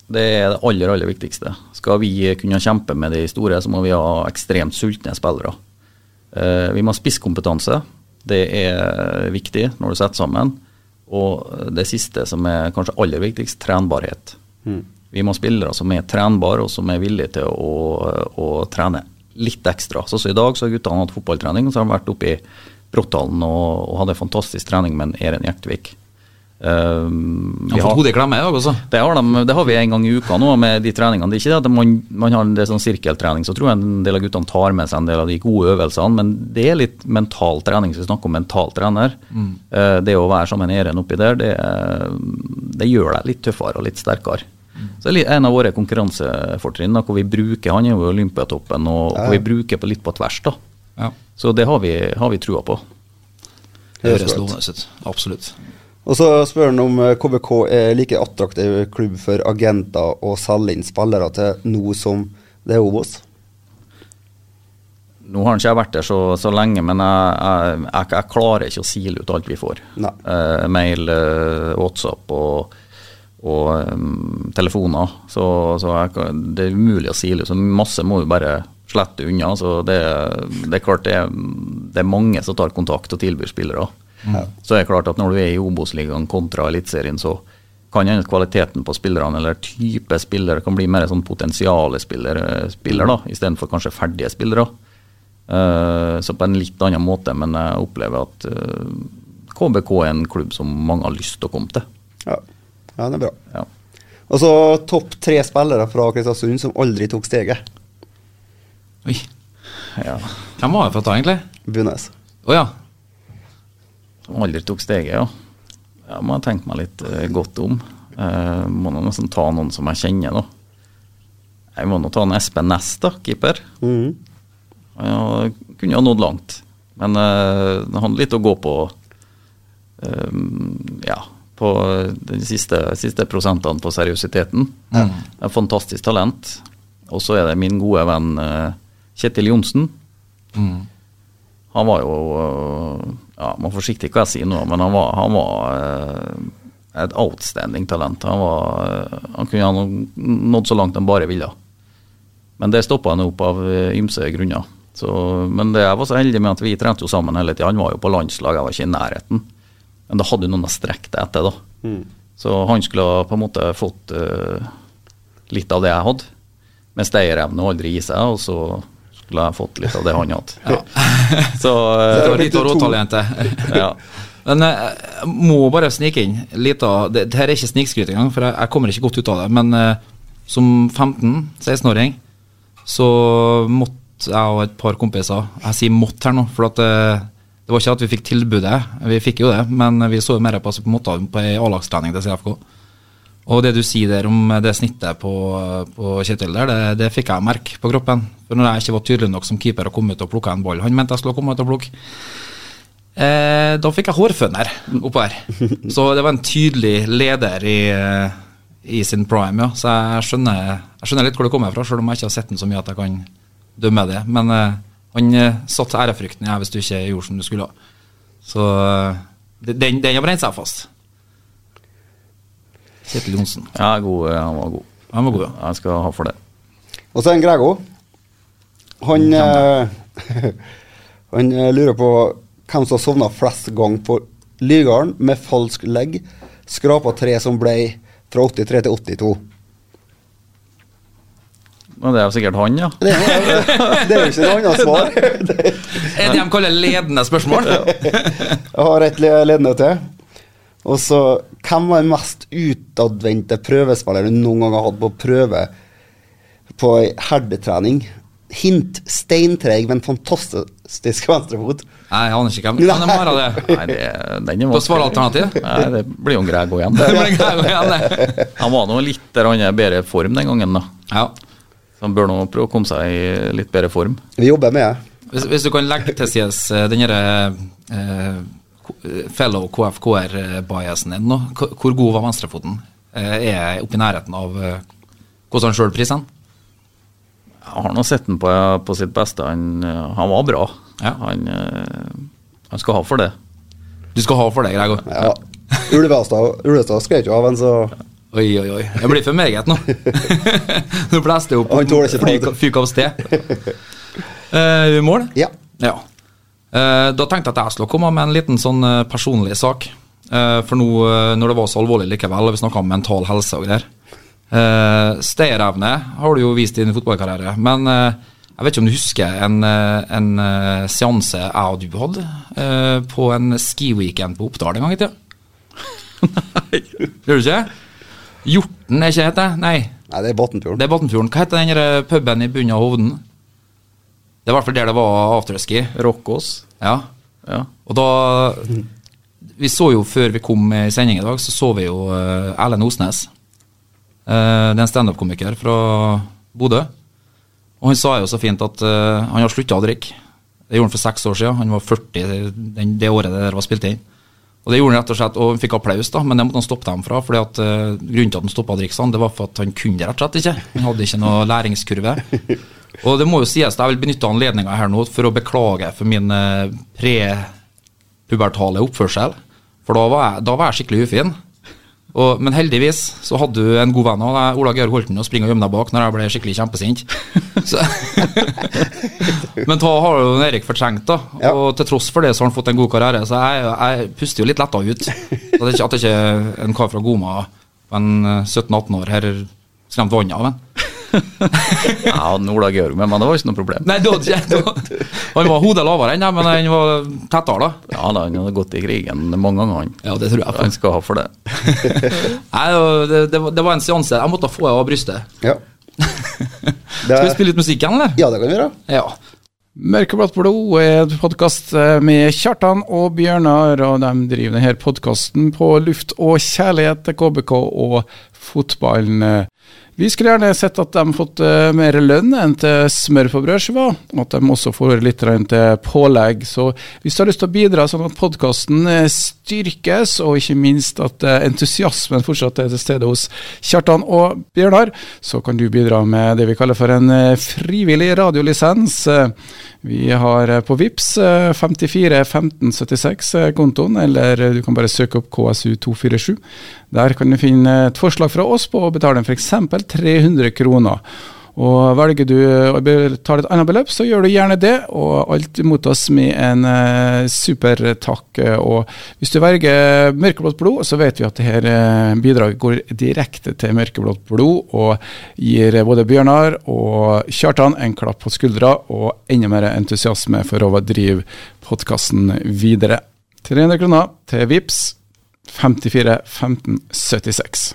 Det er det aller, aller viktigste. Skal vi kunne kjempe med de store, så må vi ha ekstremt sultne spillere. Eh, vi må ha spisskompetanse. Det er viktig når du setter sammen. Og det siste, som er kanskje aller viktigst, trenbarhet. Vi må ha spillere som er trenbare, og som er villige til å, å trene litt ekstra. Så, så I dag så har guttene hatt fotballtrening, og så har de vært oppe i Bråttalen og, og hadde fantastisk trening med en Eren Gjertvik. Vi har fått hodet i klemme i dag, altså. det har, de, det har vi en gang i uka nå med de treningene. Det er ikke det at man, man har en sånn sirkeltrening, så tror jeg en del av guttene tar med seg en del av de gode øvelsene. Men det er litt mental trening, så vi snakker om mental trener. Eh, Det å være sammen med Eren oppi der, det, det gjør deg litt tøffere og litt sterkere. Så det er en av våre konkurransefortrinn, hvor vi bruker Han er jo Olympiatoppen, og hvor vi bruker på litt på tvers. da. Ja. Så det har vi, har vi trua på. Det Høres lovende ut. Absolutt. Og så spør han om eh, KBK er like attraktiv klubb for agenter å selge inn spillere til nå som det er Obos. Nå har ikke jeg vært der så, så lenge, men jeg, jeg, jeg, jeg klarer ikke å sile ut alt vi får. Eh, mail, eh, WhatsApp og, og um, telefoner. Så, så det er umulig å sile ut. Så masse må du bare slette unna. Så det, det er klart det er, det er mange som tar kontakt og tilbyr spillere. Så det er klart at når du er i Obos-ligaen kontra Eliteserien, så kan hende kvaliteten på spillerne eller type spillere kan bli mer sånn potensiale spillere, spiller, da, istedenfor kanskje ferdige spillere. Uh, så på en litt annen måte, men jeg opplever at uh, KBK er en klubb som mange har lyst til å komme til. Ja. ja, det er bra. Ja. Og så topp tre spillere fra Kristiansund som aldri tok steget. Oi. Ja. Hvem var det for å ta, egentlig? Bunes. Å ja. Aldri tok steget, ja. Jeg må ha tenkt meg litt eh, godt om. Uh, må nå nesten ta noen som jeg kjenner, da. Jeg må nå ta en Espen Næss, da, keeper. Mhm. Ja, kunne ha nådd langt. Men eh, det handler litt å gå på eh, Ja, på de siste, siste prosentene på seriøsiteten. Det er fantastisk talent. Og så er det min gode venn eh, Kjetil Johnsen. Han var jo eh, Ja, man er forsiktig hva jeg sier nå, men han var, han var eh, et outstanding talent. Han, var, eh, han kunne ha nådd så langt han bare ville. Men det stoppa han opp av eh, ymse grunner. Så, men det, jeg var så heldig med at vi trente jo sammen hele tida. Han var jo på landslag, jeg var ikke i nærheten. Men da hadde jo noen å strekke det etter, da. Så han skulle på en måte fått uh, litt av det jeg hadde. Med stayerevne og aldri gi seg, og så skulle jeg fått litt av det han hadde. så Det eh, var litt av råtalentet. ja. Men eh, jeg må bare snike inn litt av Det, det her er ikke snikskryt engang, for jeg, jeg kommer ikke godt ut av det. Men eh, som 15-16-åring så måtte jeg og et par kompiser Jeg sier måtte her nå, for at eh, det var ikke at vi fikk tilbudet, vi fikk jo det, men vi så jo mer på, på, en måte på ei A-lagstrening til CFK. Og det du sier der om det snittet på, på Kjetil der, det, det fikk jeg merke på kroppen. For når jeg ikke var tydelig nok som keeper og kom ut og plukka en ball Han mente jeg skulle komme ut og plukke. Eh, da fikk jeg hårføner oppå her. Så det var en tydelig leder i, i sin prime, ja. Så jeg skjønner, jeg skjønner litt hvor det kommer fra, selv om jeg ikke har sett den så mye at jeg kan dømme det. Men eh, han eh, satte ærefrykten i deg hvis du ikke gjorde som du skulle. Så eh, den, den har brent seg fast. Kjetil Johnsen. ja, god, eh, han var god. Han var god, ja. Jeg skal ha for det. Og så er det Grego. Han, eh, han eh, lurer på hvem som sovna flest ganger på Lygarden med falsk legg. Skrapa tre som ble fra 83 til 82. Men det er jo sikkert han, ja. Det er, det er jo ikke noe annet svar. Det- Er det de kaller ledende spørsmål? Jeg har et ledende til. Og så, hvem var den mest utadvendte prøvespilleren du noen gang har hatt på prøve på ei herdetrening? Hint steintreg, men fantastisk venstrefot. Nei, jeg aner ikke hvem. Han det være det? Nei, det, den er Hva svaralternativ? Nei, det blir jo en Grego igjen. Det blir gøy igjen, det. Han var nå litt der han er bedre form den gangen, da. Ja. Så han bør nå prøve å komme seg i litt bedre form. Vi jobber med det. Hvis, hvis du kan legge til sides eh, den derre eh, fellow KFKR-biasen din nå, Hvor- god var venstrefoten? Eh, er jeg oppe i nærheten av eh, hvordan han sjøl priser den? Jeg har nå sett han på, på sitt beste. Han, eh, han var bra. Ja. Han, eh, han skal ha for det. Du skal ha for det, Gregor. Ja. Ulvestad, Skal jeg jo av en, så Oi, oi, oi. Det blir for meget nå. Nå blåste det opp Han tåler ikke fyk, fyk av sted. Uh, mål? Ja. Ja. Eh, da tenkte jeg at jeg skulle komme med en liten sånn eh, personlig sak. Eh, for nå når det var så alvorlig likevel, og vi snakka om mental helse og greier Stayerevne har du jo vist i din fotballkarriere, men jeg vet ikke om du husker en, en seanse jeg og du hadde på en skiweekend på Oppdal en gang i tida? Gjør du ikke? Hjorten er ikke det? Nei, Nei, det er Batnfjorden. det er Batnfjorden. Hva heter den puben i bunnen av Hovden? Det er i hvert fall der det var afterski. Rockås. Ja. Ja. Og da Vi så jo før vi kom i sending i dag, så så vi jo uh, Erlend Osnes. Eh, det er en standup-komiker fra Bodø. Og han sa jo så fint at eh, han har slutta å drikke. Det gjorde han for seks år siden. Han var 40 den, det året det der var spilt inn. Og det gjorde han rett og slett, og han fikk applaus, da, men det måtte han stoppe dem fra. fordi at uh, Grunnen til at han stoppa å drikke sånn, det var for at han kunne det rett og slett ikke. Han hadde ikke noe læringskurve. Og det må jo sies, jeg vil benytte anledninga her nå for å beklage for min eh, prepubertale oppførsel. For da var jeg, da var jeg skikkelig ufin. Og, men heldigvis så hadde du en god venn av deg, Ola Georg Holten, å springe og gjemme deg bak når jeg ble skikkelig kjempesint. Så. men da har jo Erik fortrengt, da. Ja. Og til tross for det så har han fått en god karriere, så jeg, jeg puster jo litt letta ut. At det ikke, at det ikke er en kar fra Goma på en eh, 17-18 år her skremt vannet av en. Jeg hadde Ola Georg med, men det var ikke noe problem. Nei, det var ikke. Han var hodet lavere enn deg, men han var tettere, da. Ja, da, Han hadde gått i krigen mange ganger, han. Ja, det tror jeg. Han skal ha for det. Nei, det, det, var- det var en seanse. Jeg måtte få av brystet. Ja. Det Skal vi spille litt musikk igjen, eller? ja, det kan vi gjøre. Ja. Mørkeblått blod er en podkast med Kjartan og Bjørnar, og de driver denne podkasten på luft og kjærlighet til KBK og fotballen. Vi skulle gjerne sett at de fått eh, mer lønn enn til smør på brødskiva, og at de også får litt til pålegg. Så hvis du har lyst til å bidra sånn at podkasten styrkes, og ikke minst at eh, entusiasmen fortsatt er til stede hos Kjartan og Bjørnar, så kan du bidra med det vi kaller for en eh, frivillig radiolisens. Vi har eh, på VIPS 54 15 76 eh, kontoen, eller eh, du kan bare søke opp KSU247. Der kan du finne et forslag fra oss på å betale f.eks. 300 kroner. Og Velger du å betale et annet beløp, så gjør du gjerne det, og alt mottas med en super supertakk. Og hvis du velger mørkeblått blod, så vet vi at dette eh, bidraget går direkte til mørkeblått blod, og gir både Bjørnar og Kjartan en klapp på skuldra og enda mer entusiasme for å drive podkasten videre. 300 kroner til VIPS 54 15 76.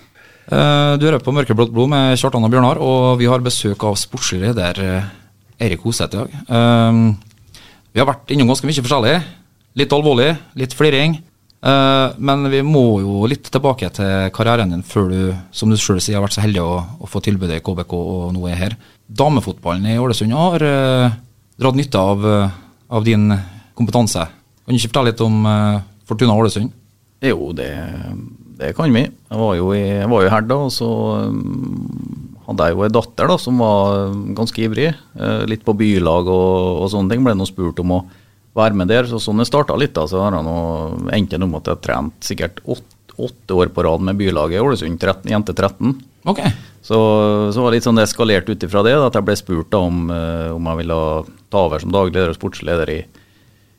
Eh, Du hører på Mørkeblått blod med Kjartan og Bjørnar, og vi har besøk av sportslig leder Erik Eirik Hoseth i dag. Eh, Vi har vært innom ganske mye forskjellig. Litt alvorlig, litt fliring. Eh, Men vi må jo litt tilbake til karrieren din før du, som du selv sier, har vært så heldig å, å få tilbudet i KBK og nå er her. Damefotballen i Ålesund har eh, dratt nytte av, eh, av din kompetanse. Kan du ikke fortelle litt om eh, Fortuna Ålesund? Jo, det, det kan vi. Jeg var jo i, jeg var jo her da, og så um, hadde jeg jo en datter da, som var ganske ivrig. eh, litt på bylag og, og sånne ting. Ble nå spurt om å være med der. Så sånn det starta litt, da, så har jeg nå endt opp om at jeg har trent sikkert åtte, åtte år på rad med bylaget i Ålesund, 13, jente 13. Okay. Så, så var det litt sånn det eskalert ut ifra det, at jeg ble spurt da om, eh, om jeg ville ta over som daglig leder og sportsleder i,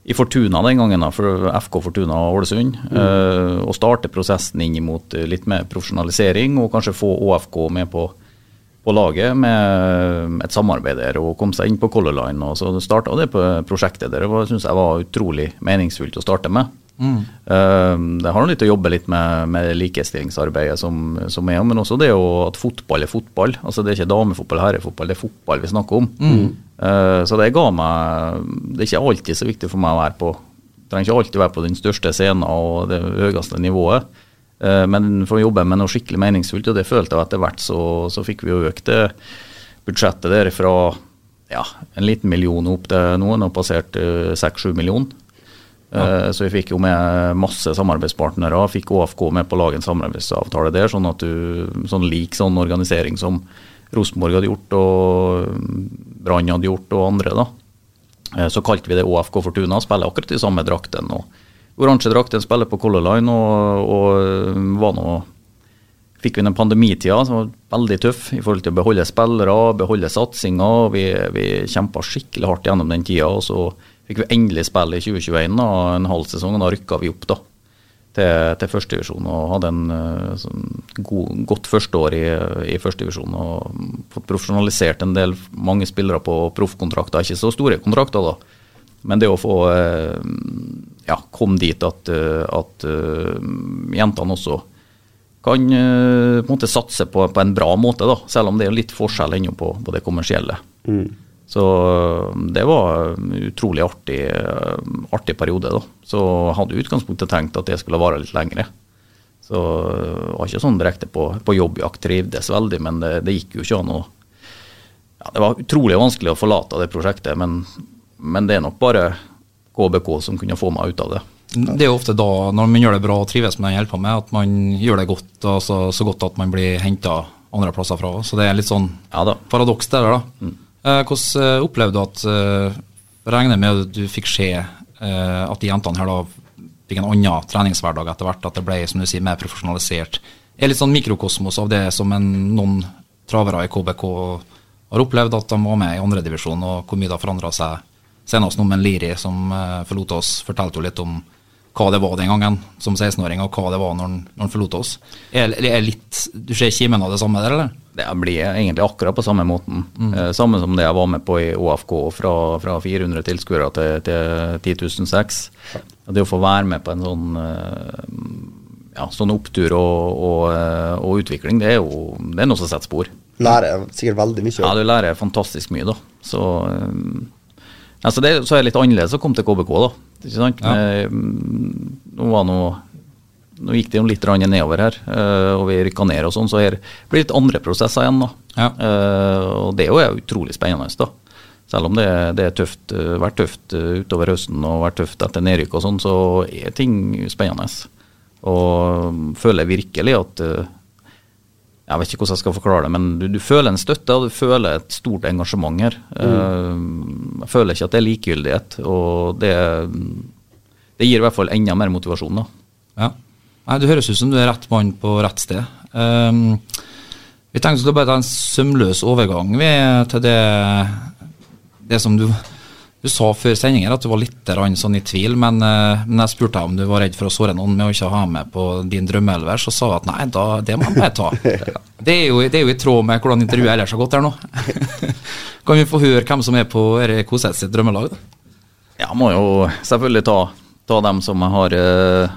i Fortuna den gangen, da, for FK Fortuna Ålesund. eh, og starte prosessen inn mot eh, litt mer profesjonalisering, og kanskje få ÅFK med på, på laget med et samarbeid der, og komme seg inn på Color Line. Og så starta det på prosjektet der. Det syns jeg var utrolig meningsfullt å starte med. Eh, det har litt å jobbe litt med, med likestillingsarbeidet som, som er, men også det jo at fotball er fotball. Altså Det er ikke damefotball, herrefotball, det er fotball vi snakker om. Mm. så det ga meg Det er ikke alltid så viktig for meg å være på Trenger ikke alltid være på den største scenen og det høyeste nivået. Eh, men for å jobbe med noe skikkelig meningsfullt, og det følte jeg etter hvert, så, så fikk vi jo økt det budsjettet der fra ja, en liten million opp til noen og passert seks-sju millioner. Eh, Så vi fikk jo med masse samarbeidspartnere. Fikk ÅFK med på å lage en samarbeidsavtale der, sånn at du sånn lik sånn organisering som Rosenborg hadde gjort og Brann hadde gjort og andre. da. Eh, Så kalte vi det ÅFK Fortuna, spiller akkurat i samme drakten. og Oransje drakten spiller på Color Line og, og mm, var nå fikk vi den pandemitida som var veldig tøff i forhold til å beholde spillere, beholde satsinga. Vi, vi kjempa skikkelig hardt gjennom den tida, og så fikk vi endelig spille i 2021, da, en halv sesong. og Da rykka vi opp da, til, til førstedivisjon og hadde en eh, sånn god, godt førsteår i, i førstedivisjon. Og fått profesjonalisert en del, mange spillere på proffkontrakter, ikke så store kontrakter, da. Men det å få, eh, ja, komme dit at, eh, at jentene også kan på en måte satse på, på en bra måte, da, selv om det er litt forskjell ennå på, på det kommersielle. Så eh, det var en utrolig artig, eh, artig periode. da. Så jeg hadde utgangspunktet tenkt at det skulle vare litt lengre. Så jeg det var ikke sånn direkte på, på jobbjakt, trivdes veldig, men det, det gikk jo ikke an å ja, Det var utrolig vanskelig å forlate det prosjektet, men, men det er nok bare KBK som kunne få meg ut av det. Det er ofte da, når man gjør det bra og trives med det man holder på med, at man gjør det godt, altså, så godt at man blir henta andre plasser fra. Så det er litt sånn Ja paradoks der, da. Eh, hvordan eh, opplevde du at eh, Regner med at du fikk se eh, at de jentene her da fikk en annen treningshverdag etter hvert, at det ble som du sier, mer profesjonalisert. Er litt sånn mikrokosmos av det som en, noen travere i KBK har opplevd, at de var med i andredivisjon, og hvor mye det har forandra seg. Senest nå med Liri, som eh, forlot oss, fortalte jo litt om hva det var den gangen som 16-åring, og hva det var når han, når han forlot oss. Er, er litt, du ser kimen av det samme der, eller? Det blir egentlig akkurat på samme måten. Eh, samme som det jeg var med på i ÅFK, fra, fra 400 tilskuere til, til 10 006. Det å få være med på en sånn, eh, ja, sånn opptur og, og, eh, og utvikling, det er jo det er noe som setter spor. Lærer sikkert veldig mye. Ja, du lærer fantastisk mye, da. Så, eh, altså det, så er det litt annerledes å komme til KBK, da. Ikke sant? Eh, nå, var noe, nå gikk det jo litt nedover her, eh, og vi rykka ned og sånn, så her blir det litt andre prosesser igjen, da. Ja. Eh, og det er jo utrolig spennende, da. Selv om det, det er tøft, vært tøft utover høsten og vært tøft etter nedrykk og sånn, så er ting spennende. Og føler virkelig at jeg vet ikke hvordan jeg skal forklare det, men du, du føler en støtte og du føler et stort engasjement her. Mm. Jeg føler ikke at det er likegyldighet, og det, det gir i hvert fall enda mer motivasjon. da. Ja. Nei, Du høres ut som du er rett mann på rett sted. Um, vi tenkte å bare ta en sømløs overgang til det, det som du, du sa før sendingen at du var litt sånn i tvil. Men, eh, men jeg spurte deg om du var redd for å såre noen med å ikke ha med på din drømmeelver, så sa du at nei, da, det må jeg bare ta. Det er, jo, det er jo i tråd med hvordan intervjuet ellers har gått her nå. kan vi få høre hvem som er på Erik Koseth sitt drømmelag? da? Jeg må jo selvfølgelig ta, ta dem som jeg har eh,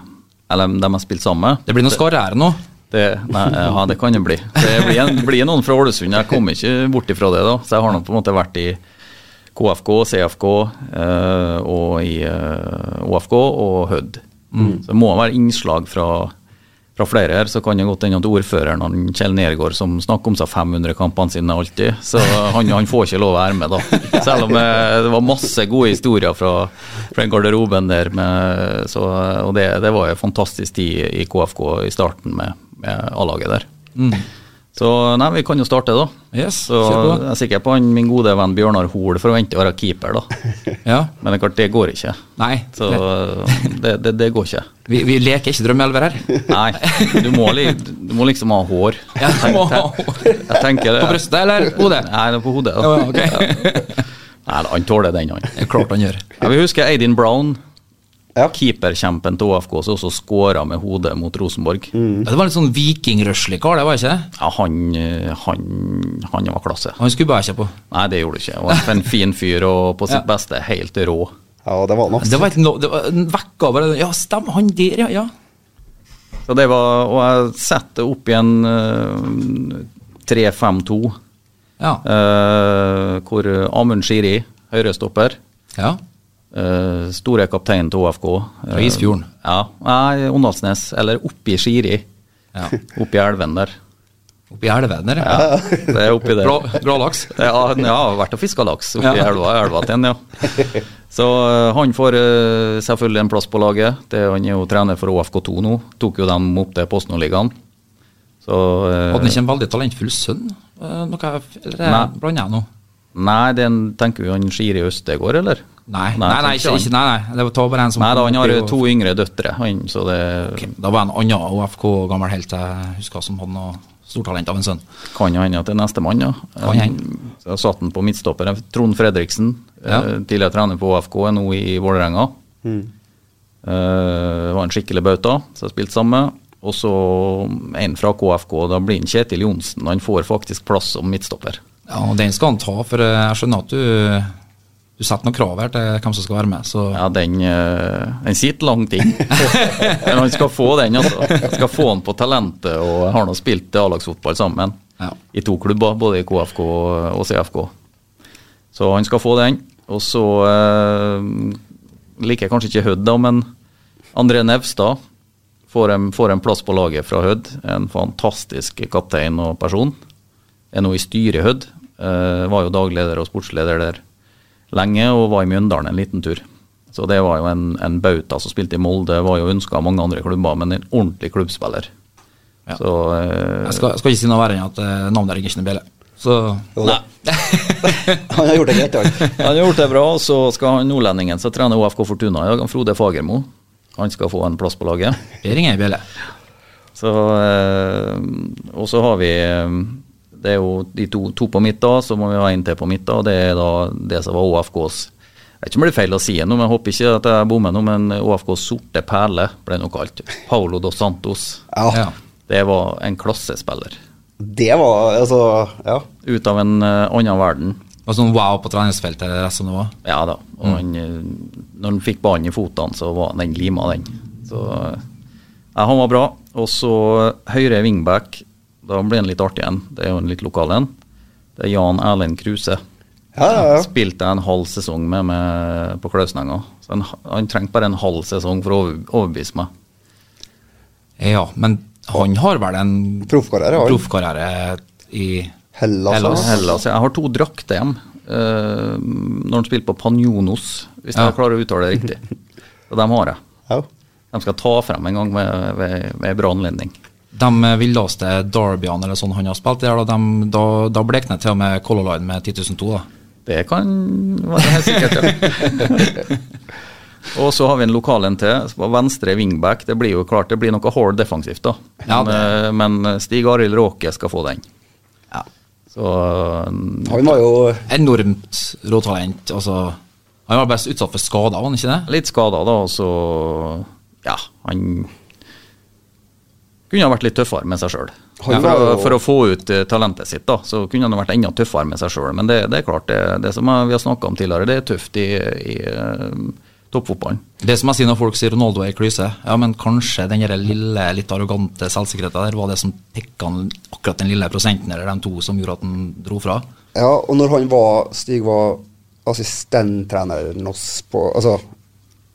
Eller dem jeg har spilt sammen med. Det blir noe skarre her nå. Det, nei, ja, det kan det bli. Det blir, en, blir noen fra Ålesund. Jeg kommer ikke bort ifra det. da. Så jeg har nå på en måte vært i KFK, CFK eh, og i eh, OFK og Hødd. Så det må være innslag fra, fra flere her. Så kan det godt hende at ordføreren han Kjell Nergård som snakker om seg 500 kampene sine alltid, så han, han får ikke lov å være med, da. Selv om eh, det var masse gode historier fra, fra garderoben der. Med, så, og det, det var en fantastisk tid i KFK i starten med, med A-laget der. Så nei, vi kan jo starte, da. Yes, Så jeg er sikker på han, min gode venn Bjørnar Hoel forventer å være keeper, da. Ja. Men det klart, det går ikke. Nei, Så det, det, det, går ikke. vi, vi leker ikke drømmeelver her. Nei, du må, li, du må liksom ha hår. Ja, du må ha hår. Jeg tenker det. På brystet eller hodet? Nei, det er på hodet. Ja, okay. ok. Nei, han tåler den, han. Klart han gjør. Jeg vil huske Aidin Brown, Ja. keeperkjempen til ÅFK, som også skåra med hodet mot Rosenborg. Ja, Det var litt sånn vikingrøslig kar, det var ikke det? Ja, han, eh, han, han var klasse. Han skubba jeg ikke på. Nei, det gjorde det ikke. Han var en fin fyr og på sitt Ja. beste helt rå. Ja, det var nok. Det var, no- det var en vekka bare Ja, stemmer, han der, ja. ja. Så det var, Og jeg setter opp igjen uh, 3-5-2, Ja. uh, hvor Amund Shiri, høyrestopper, ja. Uh, store kaptein til ÅFK Fra Isfjorden. Ja, nei, Åndalsnes, eller oppi Skiri. Ja. Oppi elven der. Oppi elven der, ja. Ja, det er oppi der. Bra, bra laks. Ja, ja, vært og fiska laks oppi Ja. elva, elva til ja. Så eh, han får eh, selvfølgelig en plass på laget. Det, han er jo trener for ÅFK2 nå. Tok jo dem opp til Post-Nord-ligaen. Eh, Hadde han ikke en veldig talentfull sønn? Eh, Noe, eller blander jeg nå? Nei, den tenker vi han Skiri Østegård, eller? Nei, Nei, nei, nei, ikke, ikke, nei, nei. Det var bare en som Nei da, han har jo og- to yngre døtre, han, så det okay, Da var en annen OFK gammel helt jeg husker som hadde noe stortalent av en sønn. kan jo hende at det er nestemann, ja. Kan hende. Så jeg satt han på midtstopper. Trond Fredriksen, Ja. eh, tidligere trener på OFK, er nå i Vålerenga. Eh, var en skikkelig bauta, så jeg spilte sammen. Og så en fra KFK, da blir han Kjetil Johnsen. Han får faktisk plass som midtstopper. Ja, og Den skal han ta, for eh, jeg skjønner at du du setter noen krav her til hvem som skal være med. Så Ja, den, eh, den sitter langt inn. Men han skal få den, altså. Skal få den på talentet, og har nå spilt A-lagsfotball sammen. Ja. I to klubber, både i KFK og CFK. Så han skal få den. Og så eh, liker jeg kanskje ikke Hødd, da, men André Nevstad får en, får en plass på laget fra Hødd. En fantastisk kaptein og person. Er nå i styret i Hødd. Eh, var jo dagleder og sportsleder der lenge, og var i Mjøndalen en liten tur. Så det var jo en, en bauta som spilte i Molde, var jo ønska av mange andre klubber, men en ordentlig klubbspiller. Ja. Så eh, jeg skal, jeg skal ikke si noe verre enn at eh, navnet er ikke noen bjelle. Så Nei. Han har gjort det greit, han. han har gjort det bra, og så skal han nordlendingen som trener OFK Fortuna i dag, Frode Fagermo. Han skal få en plass på laget. det ringer ei bjelle. Så, eh, og så har vi eh, Det er jo de to, to på midt, da, så må vi ha en til på midt. da, Det er da det som var OFKs Jeg vet ikke om det blir feil å si noe, men jeg håper ikke at jeg bommer nå, men OFKs sorte perle ble noe kalt. Paulo dos Santos. Ja, Ja. Det var en klassespiller. det var altså Ja. Ut av en uh, annen verden. Og sånn wow på treningsfeltet resten av var. Ja da. Og han, eh, når han fikk ballen i fotene, så var den lima, den. Så eh, ja, han var bra. Og så høyre wingback. Da blir han litt artig igjen. Det er jo en litt lokal en. Det er Jan Erlend Kruse. Ja, ja, ja. Spilte jeg en halv sesong med med på Klausnenga. Han, han trengte bare en halv sesong for å overbevise meg. Ja, men han har vel en Proffkarriere, han. i Hellas. Hellas. altså. Hellas. Jeg har to drakter hjem uh, når han spilte på Panjonos, hvis Ja. jeg klarer å uttale det riktig. Og dem har jeg. Ja. De skal ta frem en gang ved, ved, ved bra anledning. De villeste derbyene eller sånn han har spilt, der, da, dem- da, da blekner til og med Color Line med 10 002. Da. Det kan være helt sikkert, ja. Og så har vi en lokal en til, venstre wingback. Det blir jo klart det blir noe hard defensivt, da. Ja, Men, eh, men Stig Arild Råke skal få den. Ja. Så mm, Han var jo Enormt råtalent. Altså, han var best utsatt for skader, var han ikke det? litt skader, da, og så Ja, han kunne ha vært litt tøffere med seg sjøl. For, for å få ut eh, talentet sitt, da, så kunne han ha vært enda tøffere med seg sjøl. Men det, det er klart, det, det som vi har snakka om tidligere, det er tøft i, i eh, toppfotballen. Det som jeg sier når folk sier Ronaldo er i klyse, ja, men kanskje den lille, litt arrogante selvsikkerheten der var det som pikka han akkurat den lille prosenten eller de to som gjorde at han dro fra. Ja, og når han var Stig var assistenttreneren hos på Altså,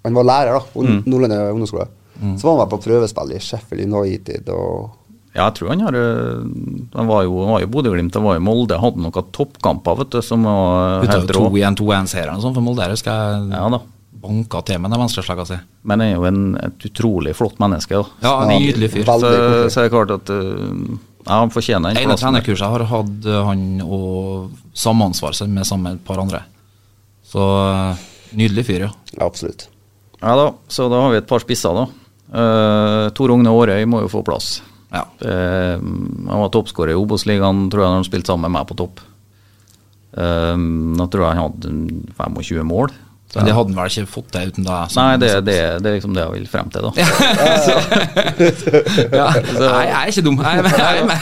han var lærer, da, på Mm. Nordlandet ungdomsskole. Så var han vel på prøvespill i Sheffield United og Ja, jeg tror han har eh, Han var jo, han var jo Bodø-Glimt, han var i Molde. Hadde noen toppkamper vet du, som var helt rå. 2-1-2-1-seieren og sånn for Molde, husker jeg Ja da. banka til med den venstreslegga si. Men han er jo en, et utrolig flott menneske. da. Ja, en nydelig fyr. Så, så er det klart at eh, ja, han fortjener den ene trenerkurset jeg har hatt han og sameansvar med sammen med et par andre. Så eh, nydelig fyr, ja. Ja, absolutt. Ja da, så da har vi et par spisser, da. Uh, Tor Ogne Aarøy må jo få plass. ja. Uh, han var toppskårer i Obos-ligaen, tror jeg, når han spilte sammen med meg på topp. Da tror jeg han hadde 25 mål. Så, det hadde han vel ikke fått til uten deg? nei, det, det, det er liksom det jeg vil frem til, da. ja. Nei, jeg er ikke dum. Jeg, jeg, er med.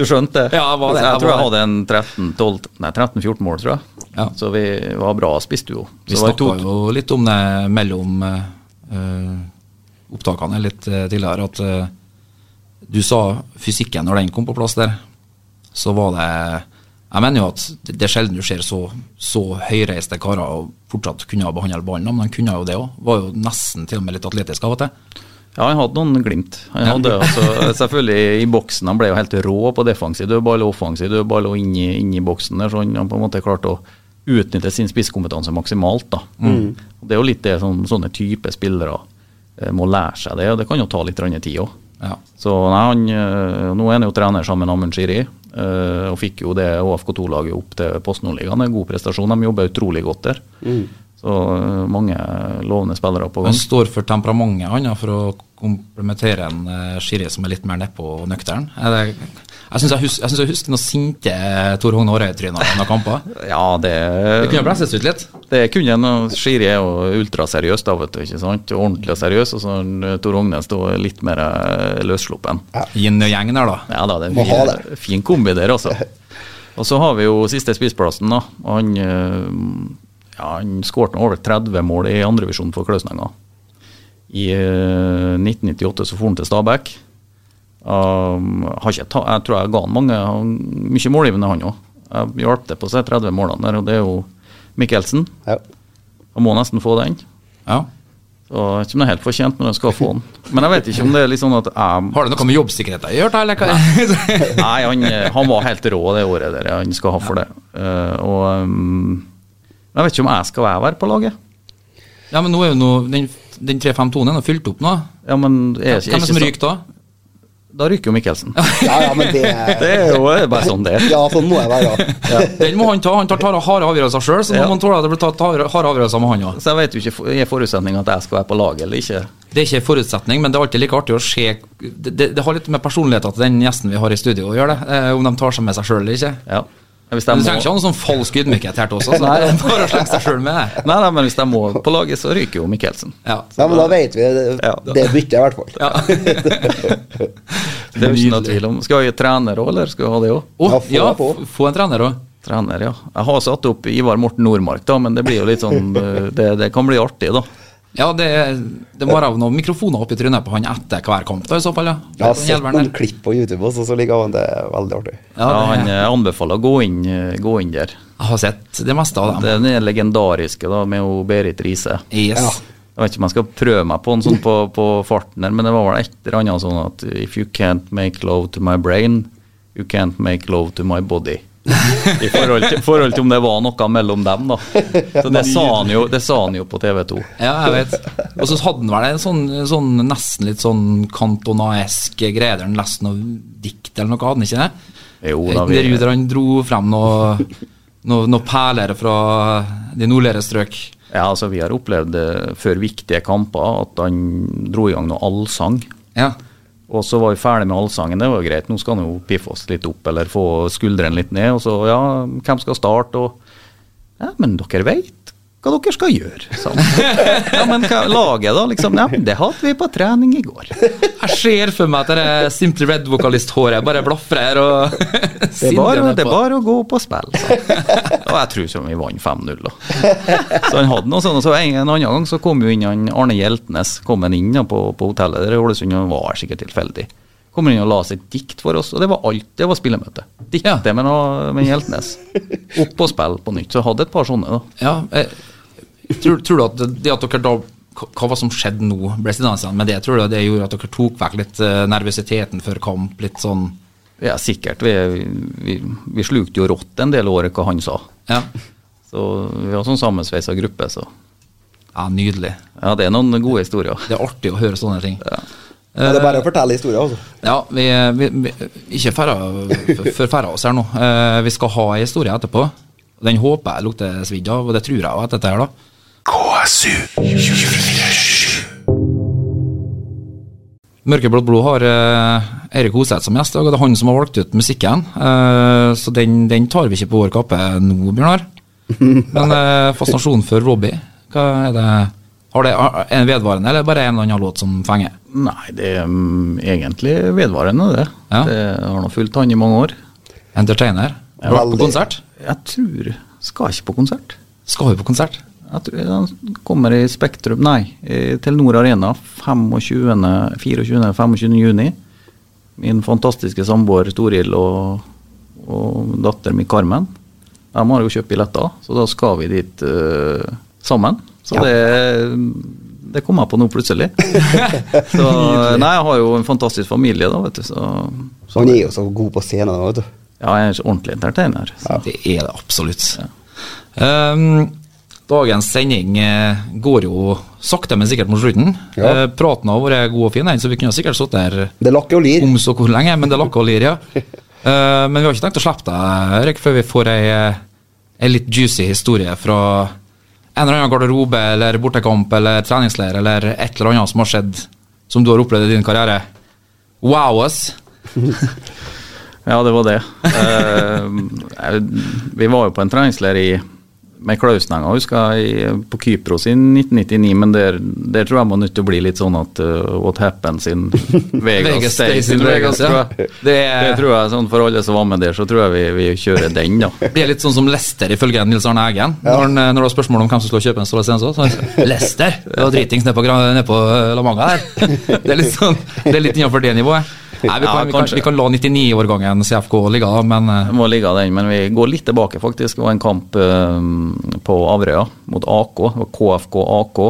Du skjønte det? Ja, hva det- Så jeg tror jeg hadde en 13-12 Nei, 13-14 mål, tror jeg. Ja. Så vi var bra spiste jo. Vi Så snakka jo litt om det mellom eh, opptakene litt eh, tidligere, at eh, du sa fysikken når den kom på plass der, så var det Jeg mener jo at det er sjelden du ser så, så høyreiste karer og fortsatt kunne ha behandla ballen, men han kunne jo det òg. Var jo nesten til og med litt atletisk av og til. Ja, han hadde noen glimt. Han hadde, altså, selvfølgelig I boksen han ble jo helt rå på defensiv dødball og offensiv dødball og inni, i, inn i boksen der, så han, han på en måte klarte å utnytte sin spisskompetanse maksimalt. da. Mm. Det er jo litt det som sånne type spillere må lære seg det, og det kan jo ta litt tid òg. Ja. Så nei, han, eh, Nå er han jo trener sammen med Amund Shiri, eh, og fikk jo det ÅFK2-laget opp til Post Nordligaen. En god prestasjon. De jobber utrolig godt der. Så eh, mange lovende spillere på gang. Han står for temperamentet han ja, for å komplementere en uh, Shiri som er litt mer nedpå og nøktern. Er Jeg syns jeg, hus jeg, jeg husker noen sinte Tor Hogne Aarøy-tryner under kamper. Ja, det, Det kunne blesses ut litt. det kunne en. Shiri er jo ultraseriøs, da, vet du. ikke sant? Ordentlig seriøs. Og så Tor Ogne står litt mer eh, løssluppen. Yin og yang der, da. Ja da, det er en fin, fin kombi der, altså. Og så har vi jo siste spissplassen, da. Han ja, han skåret over 30 mål i andrevisjon for Klausnenga. I eh, 1998 så for han til Stabæk. Um, har ikke ta, jeg tror jeg ga han mange mye målgivende, han òg. Jeg hjalp til på se 30 målene der, og det er jo Mikkelsen. Ja. Han må nesten få den. Ja. Så jeg vet ikke om det er helt fortjent, men jeg skal få den. Men jeg vet ikke om det er litt sånn at jeg Har det noe med jobbsikkerheten å gjøre, eller hva? Nei, han, han var helt rå det året der. Han skal ha for det. Uh, og um, Jeg vet ikke om jeg skal være på laget. ja, men nå er jo noe, den, den 3-5-2-en er nå fylt opp nå. Ja, men er Hvem er det som ryker da? Da ryker jo Mikkelsen. ja, ja, men det Det er jo bare sånn det er. Ja, sånn må jeg være. Den må han ta. Han tar harde avgjørelser sjøl, så nå Ja. må han tåle at det blir tatt harde avgjørelser med han òg. Så jeg vet jo ikke er forutsetning at jeg skal være på laget eller ikke. Det er ikke en forutsetning, men det er alltid like artig å se Det, det, det har litt med personligheten til den gjesten vi har i studio å gjøre, det. Eh, om de tar seg med seg sjøl eller ikke. Ja. Hvis de jeg Du trenger ikke ha noen sånn falsk ydmykhet her til oss. Altså. Er bare å slenge seg sjøl med det. nei, nei, men hvis jeg må på laget, så ryker jo Mikkelsen. Ja. Ja, men da vet vi det, det byttet, i hvert fall. Ja. Det er jo ikke noe tvil om. Skal vi ha trener òg, eller skal vi ha det òg? Oh, Ja, få ja, få en trener òg. Trener, ja. Jeg har satt opp Ivar Morten Nordmark, da, men det blir jo litt sånn eh, Det, det kan bli artig, da. Ja, det, det må være noen mikrofoner oppi trynet på han etter hver kamp, da, i så fall. ja. Jeg har sett noen klipp på YouTube også, så ligger han det er veldig artig. Ja, Ja, han eh, anbefaler å gå inn, eh, gå inn der. jeg har sett det meste av dem. Det er den legendariske da, med Berit Riise. Yes. Ja. Jeg vet ikke om jeg skal prøve meg på en sånn på, på farten her, men det var vel et eller annet sånn at If you can't make love to my brain, you can't make love to my body. I forhold til, forhold til om det var noe mellom dem, da. Så det sa han jo, det sa han jo på TV 2. Ja, jeg vet. Og så hadde han vel en sånn, sånn nesten litt sånn kantonaesk greie der han leste noe dikt eller noe, hadde han ikke det? Jo da, vi, der han dro frem noe, noe, noe perler fra de nordligere strøk. ja, altså, vi har opplevd det før viktige kamper at han dro i gang noe allsang. Ja. Og så var vi ferdig med allsangen, det var jo greit. Nå skal han jo piffe oss litt opp, eller få skuldrene litt ned. Og så, ja, hvem skal starte? Og ja, men dere veit hva dere skal gjøre, Sånn. Ja, men hva, laget, da? Liksom, ja, det hadde vi på trening i går. Jeg ser for meg at det Simply Red-vokalisthåret bare blafrer og Det er bare, det er bare å gå på spill, spille. Sånn. Og jeg tror ikke vi vant 5-0, da. Så han hadde noe sånt. Og så en, en annen gang så kom jo inn han Arne Hjeltnes kom han inn da, på, på hotellet der i Ålesund, og han var sikkert tilfeldig. Kom inn og la seg et dikt for oss, og det var alt. Det var spillemøte. Diktet Ja. med, noe- med Hjeltnes. Opp og spill på nytt. Så jeg hadde et par sånne, da. Ja, eh, tror, tror du at det at dere da hva var som skjedde nå, ble sittende med det? Tror du det gjorde at dere tok vekk litt eh, nervøsiteten før kamp? Litt sånn Ja, sikkert. Vi, vi, vi slukte jo rått en del år hva han sa. Ja, Så vi var sånn sammensveisa gruppe, så ja nydelig. ja, det er noen gode historier. Det er artig å høre sånne ting. Ja. Ja, det er bare å fortelle historier, altså. Ja, vi, vi, vi ikke forferda oss her nå. Eh, vi skal ha en historie etterpå. Den håper jeg lukter svidd av, og det tror jeg også etter dette her, da. KSU 247. Mørkeblått blod har eh, Eirik Hoseth som gjest, og det er han som har valgt ut musikken. Eh, så den, den tar vi ikke på vår kappe nå, Bjørnar. Men eh, fascinasjonen for Robbie, hva er det Har det er en vedvarende, eller bare en eller annen låt som fenger? Nei, det er um, egentlig vedvarende, det. Ja. Det har nå fulgt han i mange år. Entertainer? Har du vært på konsert? Jeg tror Skal ikke på konsert. Skal vi på konsert? Han kommer i Spektrum, nei, i Telenor Arena 25., 24., 25. juni. Min fantastiske samboer Toril og, og datteren min Carmen. De har jo kjøpt billetter, så da skal vi dit uh, sammen. Så Ja. det, det kom jeg på nå plutselig. så, nei, jeg har jo en fantastisk familie, da, vet du. Så, så Han er jo så god på scenen, da, vet du. ja, jeg er en ordentlig entertainer. Så. Det er det absolutt. Um, dagens sending eh, går jo sakte, men sikkert mot slutten. Ja. Eh, praten har vært god og fin, så vi kunne sikkert sittet her Det lakker og lir. om så hvor lenge, men det lakker og lir, ja. Eh, men vi har ikke tenkt å slippe deg, Erik, før vi får ei, ei litt juicy historie fra en eller annen garderobe eller bortekamp eller treningsleir eller et eller annet som har skjedd som du har opplevd i din karriere. Wow us! Ja, det var det. Uh, vi var jo på en treningsleir i med Klausenenga husker jeg på Kypros i 1999, men der, der tror jeg må nødt til å bli litt sånn at uh, what happens in Vegas, Vegas stays in Vegas. ja. tror det, Det Det er, tror jeg, sånn For alle som var med der, så tror jeg vi, vi kjører den, da. det Blir litt sånn som Lester, ifølge Nils Arne Eggen. Når, når det var spørsmål om hvem som skulle kjøpe en Ståle Stensås, så han Lester! Det var dritings nede på, ned på eh, La Manga der. Det er litt sånn, det er litt innenfor det nivået. Nei, vi Ja, vi kan, vi kan la 99-årgangen CFK ligge, men Vi må ligge den, men vi går litt tilbake, faktisk. Det var en kamp eh, på Averøya mot AK. KFK AK.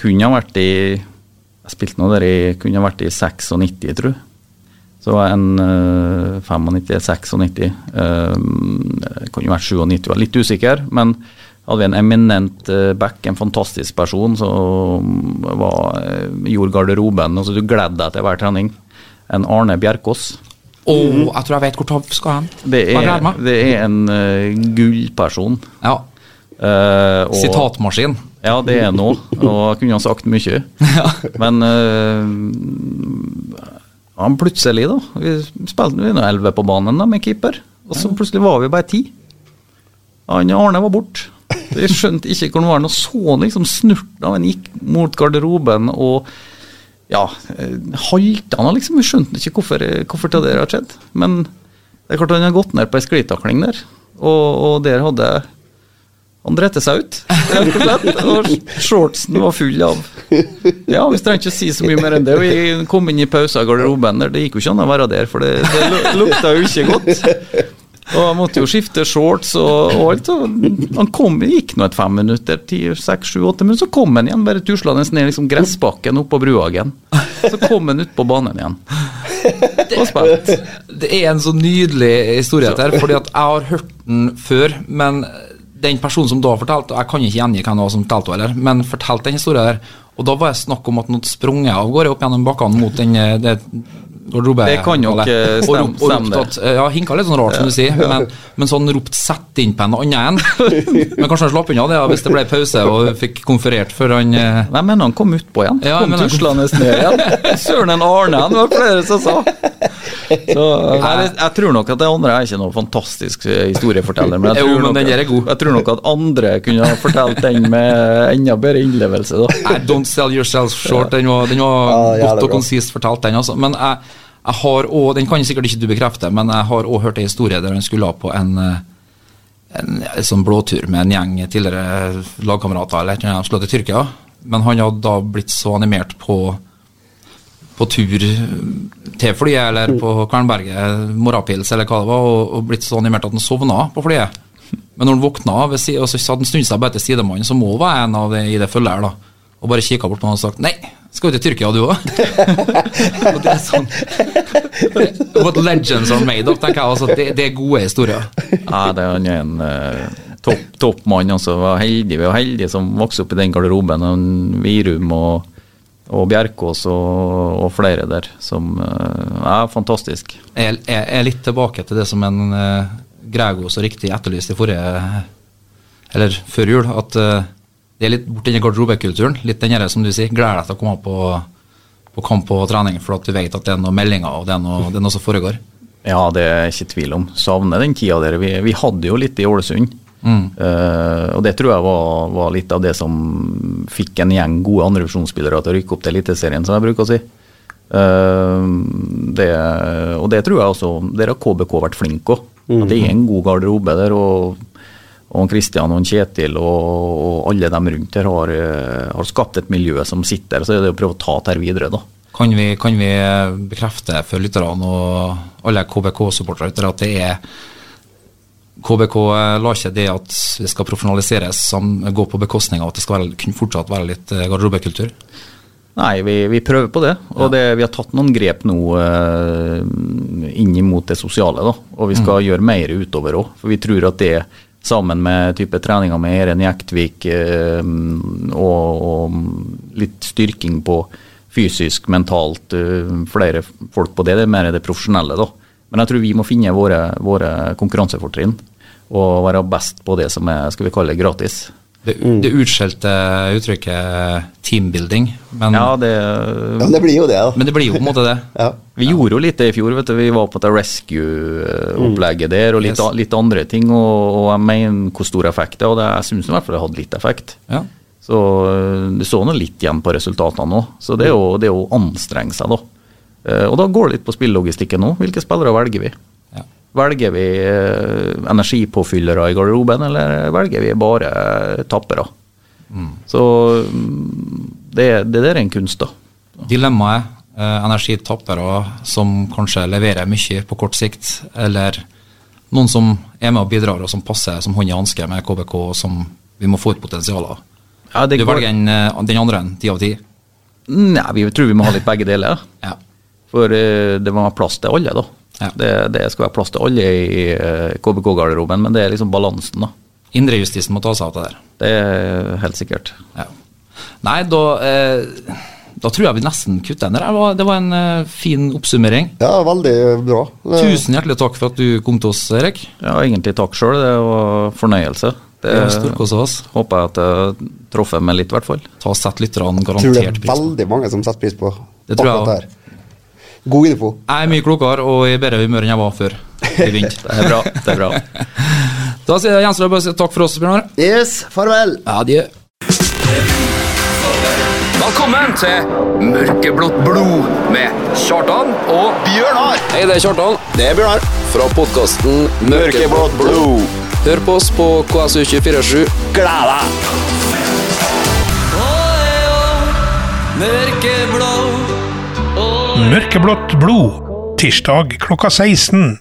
Kunne ha vært i Jeg spilte nå der i Kunne ha vært i 96, tror jeg. Så en uh, 95-96. Uh, kunne jo vært 97, var litt usikker. Men hadde vi en eminent eh, back, en fantastisk person som eh, gjorde garderoben. Altså, du gledde deg til hver trening. En Arne Bjerkås. Å, jeg tror jeg vet hvor Tav skal hen. Det er, det er en uh, gullperson. Ja. Uh, og- Sitatmaskin. Ja, det er nå, og jeg kunne ha sagt mye. ja. Men uh, han plutselig, da Vi spilte vi elleve 11 på banen da, med keeper, og så plutselig var vi bare ti. Han Arne var borte. Vi skjønte ikke hvor han var. Nå så liksom snurten av han gikk mot garderoben og ja, eh, halta han liksom. Vi skjønte ikke hvorfor, hvorfor det har skjedd. Men det er klart han har gått ned på ei sklitakling der, og, og der hadde han drette seg ut, rett og slett. Og shortsen var full av Ja, vi trenger ikke å si så mye mer enn det. Vi kom inn i pausen i garderoben der, det gikk jo ikke an å være der, for det, det lukta jo ikke godt. Og han måtte jo skifte shorts og, og alt. Og han kom, gikk nå et fem minutter, ti, seks, sju, åtte minutter, så kom han igjen, bare tuslende ned liksom gressbakken oppå på Bruhagen. Så kom han ut på banen igjen. Og spilte. Det er en så nydelig historie her, fordi at jeg har hørt den før, men den personen som da fortalte, og jeg kan ikke gjengi hvem som fortalte heller, men fortalte den historien der, og da var det snakk om at noen sprunget av gårde opp gjennom bakkene mot den eh, det garderobe... Det kan jo ikke og stemme- rop- og ropt stemme at, eh, Ja, hinka litt sånn rart, som du sier, men, men sånn ropt 'sett inn på en annen en'. Men kanskje han slapp unna det hvis det ble pause og fikk konferert før han eh, Nei, men han kom utpå igjen. Ja, kom tuslende ned igjen. Søren en Arne, han var flere som sa. Så, jeg, jeg tror nok at det andre er ikke noe fantastisk eh, historieforteller. Men jeg Jo, tror, men nok, er god. jeg tror nok at andre kunne ha fortalt den med enda bedre innlevelse. Da. I Don't sell yourself short. Den var, den var Ja, godt og konsist fortalt, den. Altså. Men jeg, jeg har også, Den kan sikkert ikke du bekrefte, men jeg har òg hørt en historie der han skulle på en, eh, en, en sånn blåtur med en gjeng tidligere lagkamerater eller annet, skulle til Tyrkia. Men han hadde da blitt så animert på på tur til flyet eller på Kvernberget, morapils eller hva det var, og, og blitt så animert at han sovna på flyet. Men når han våkna, og så hadde han snudd seg bare til sidemannen, som må være en av de i det følget her, da, og bare kikka bort på han og sagt nei, skal jo til Tyrkia du òg? og det er sånn What legends are made of, tenker jeg. Altså, det, det er gode historier. Ja, det er en uh, topp toppmann. Altså, var heldig. Vi var heldige som vokste opp i den garderoben. og Virum og, og Bjerkås og, og flere der som uh, er fantastisk. Jeg, jeg er litt tilbake til det som en uh, Grego så riktig etterlyste i forrige Eller før jul, at eh, det er litt bort denne garderobekulturen. Litt den som du sier, gleder deg til å komme på, på kamp og trening for at du vet at det er noen meldinger og det er noe, det er noe som foregår. Ja, det er jeg ikke tvil om. Savner den tida der. Vi, vi hadde jo litt i Ålesund. Eh, og det tror jeg var, var litt av det som fikk en gjeng gode andrevisjonsspillere til å rykke opp til Eliteserien, som jeg bruker å si. Uh, det, og det tror jeg også Der har KBK vært flink òg. At det er en god garderobe der. og og Kristian og Kjetil og, og alle dem rundt her har, eh, har skapt et miljø som sitter. Så er det å prøve å ta det her videre, da. Kan vi, kan vi bekrefte for lytterne og alle KBK-supportere at det er KBK lar ikke det at det skal profesjonaliseres som går på bekostning av at det skal være, fortsatt være litt eh, garderobekultur? Nei, vi, vi prøver på det. Og det, vi har tatt noen grep nå eh, inn mot det sosiale. da, Og vi skal gjøre mer utover òg. For vi tror at det sammen med type treninger med Eren Jektvik eh, og, og litt styrking på fysisk, mentalt, eh, flere folk på det, det er mer det profesjonelle. da. Men jeg tror vi må finne våre, våre konkurransefortrinn og være best på det som er skal vi kalle gratis. Det, det utskjelte uttrykket teambuilding, men, Ja, det Ja, men det blir jo det, da. men det blir jo på en måte det. Ja. Vi gjorde jo litt det i fjor, vet du. Vi var på det rescue-opplegget der og litt, Yes. litt andre ting. Og, og jeg mener hvor stor effekt det er, og det, jeg syns i hvert fall det hadde litt effekt. Ja. Så øh, du så nå litt igjen på resultatene nå. Så det er jo, det er jo å anstrenge seg, da. Eh, Og da går det litt på spillelogistikken nå. Hvilke spillere velger vi? Velger vi eh, energipåfyllere i garderoben, eller velger vi bare tappere? tappere? Så mm, det, det der er en kunst, da. Dilemmaet eh, energitappere som kanskje leverer mye på kort sikt, eller noen som er med og bidrar og som passer som hånd i hanske med KBK, og som vi må få ut potensialet av. Ja, Du velger en, eh, den andre enn ti av ti? Nei, vi tror vi må ha litt begge deler. Ja. For eh, det må være plass til alle, da. Ja. Det, det skal være plass til alle i eh, KBK-garderoben, men det er liksom balansen, da. Indrejustisen må ta seg av det der. Det er helt sikkert. Ja. Nei, da, eh, da tror jeg vi nesten kutter den der. Det var, en eh, fin oppsummering. Ja, veldig bra. Det- Tusen hjertelig takk for at du kom til oss, Erik. Ja, egentlig takk sjøl. Det var fornøyelse. Det håper jeg at jeg traff meg litt, i hvert fall. Ta og Sett lytterne Jeg tror det er veldig mange som setter pris på Det tror jeg akkurat det her. God info. Jeg er mye klokere og i bedre humør enn jeg var før vi vinner. Det er bra. det er bra. Da sier jeg gjenstår bare takk for oss, Bjørnar. Yes, farvel! Adjø. Velkommen til Mørkeblått blod med Kjartan og Bjørnar! Hei, det er Kjartan Det er Bjørnar. fra podkasten Mørkeblått blod. Hør på oss på KSU247. Gled deg! Mørkeblått blod. Tirsdag klokka 16.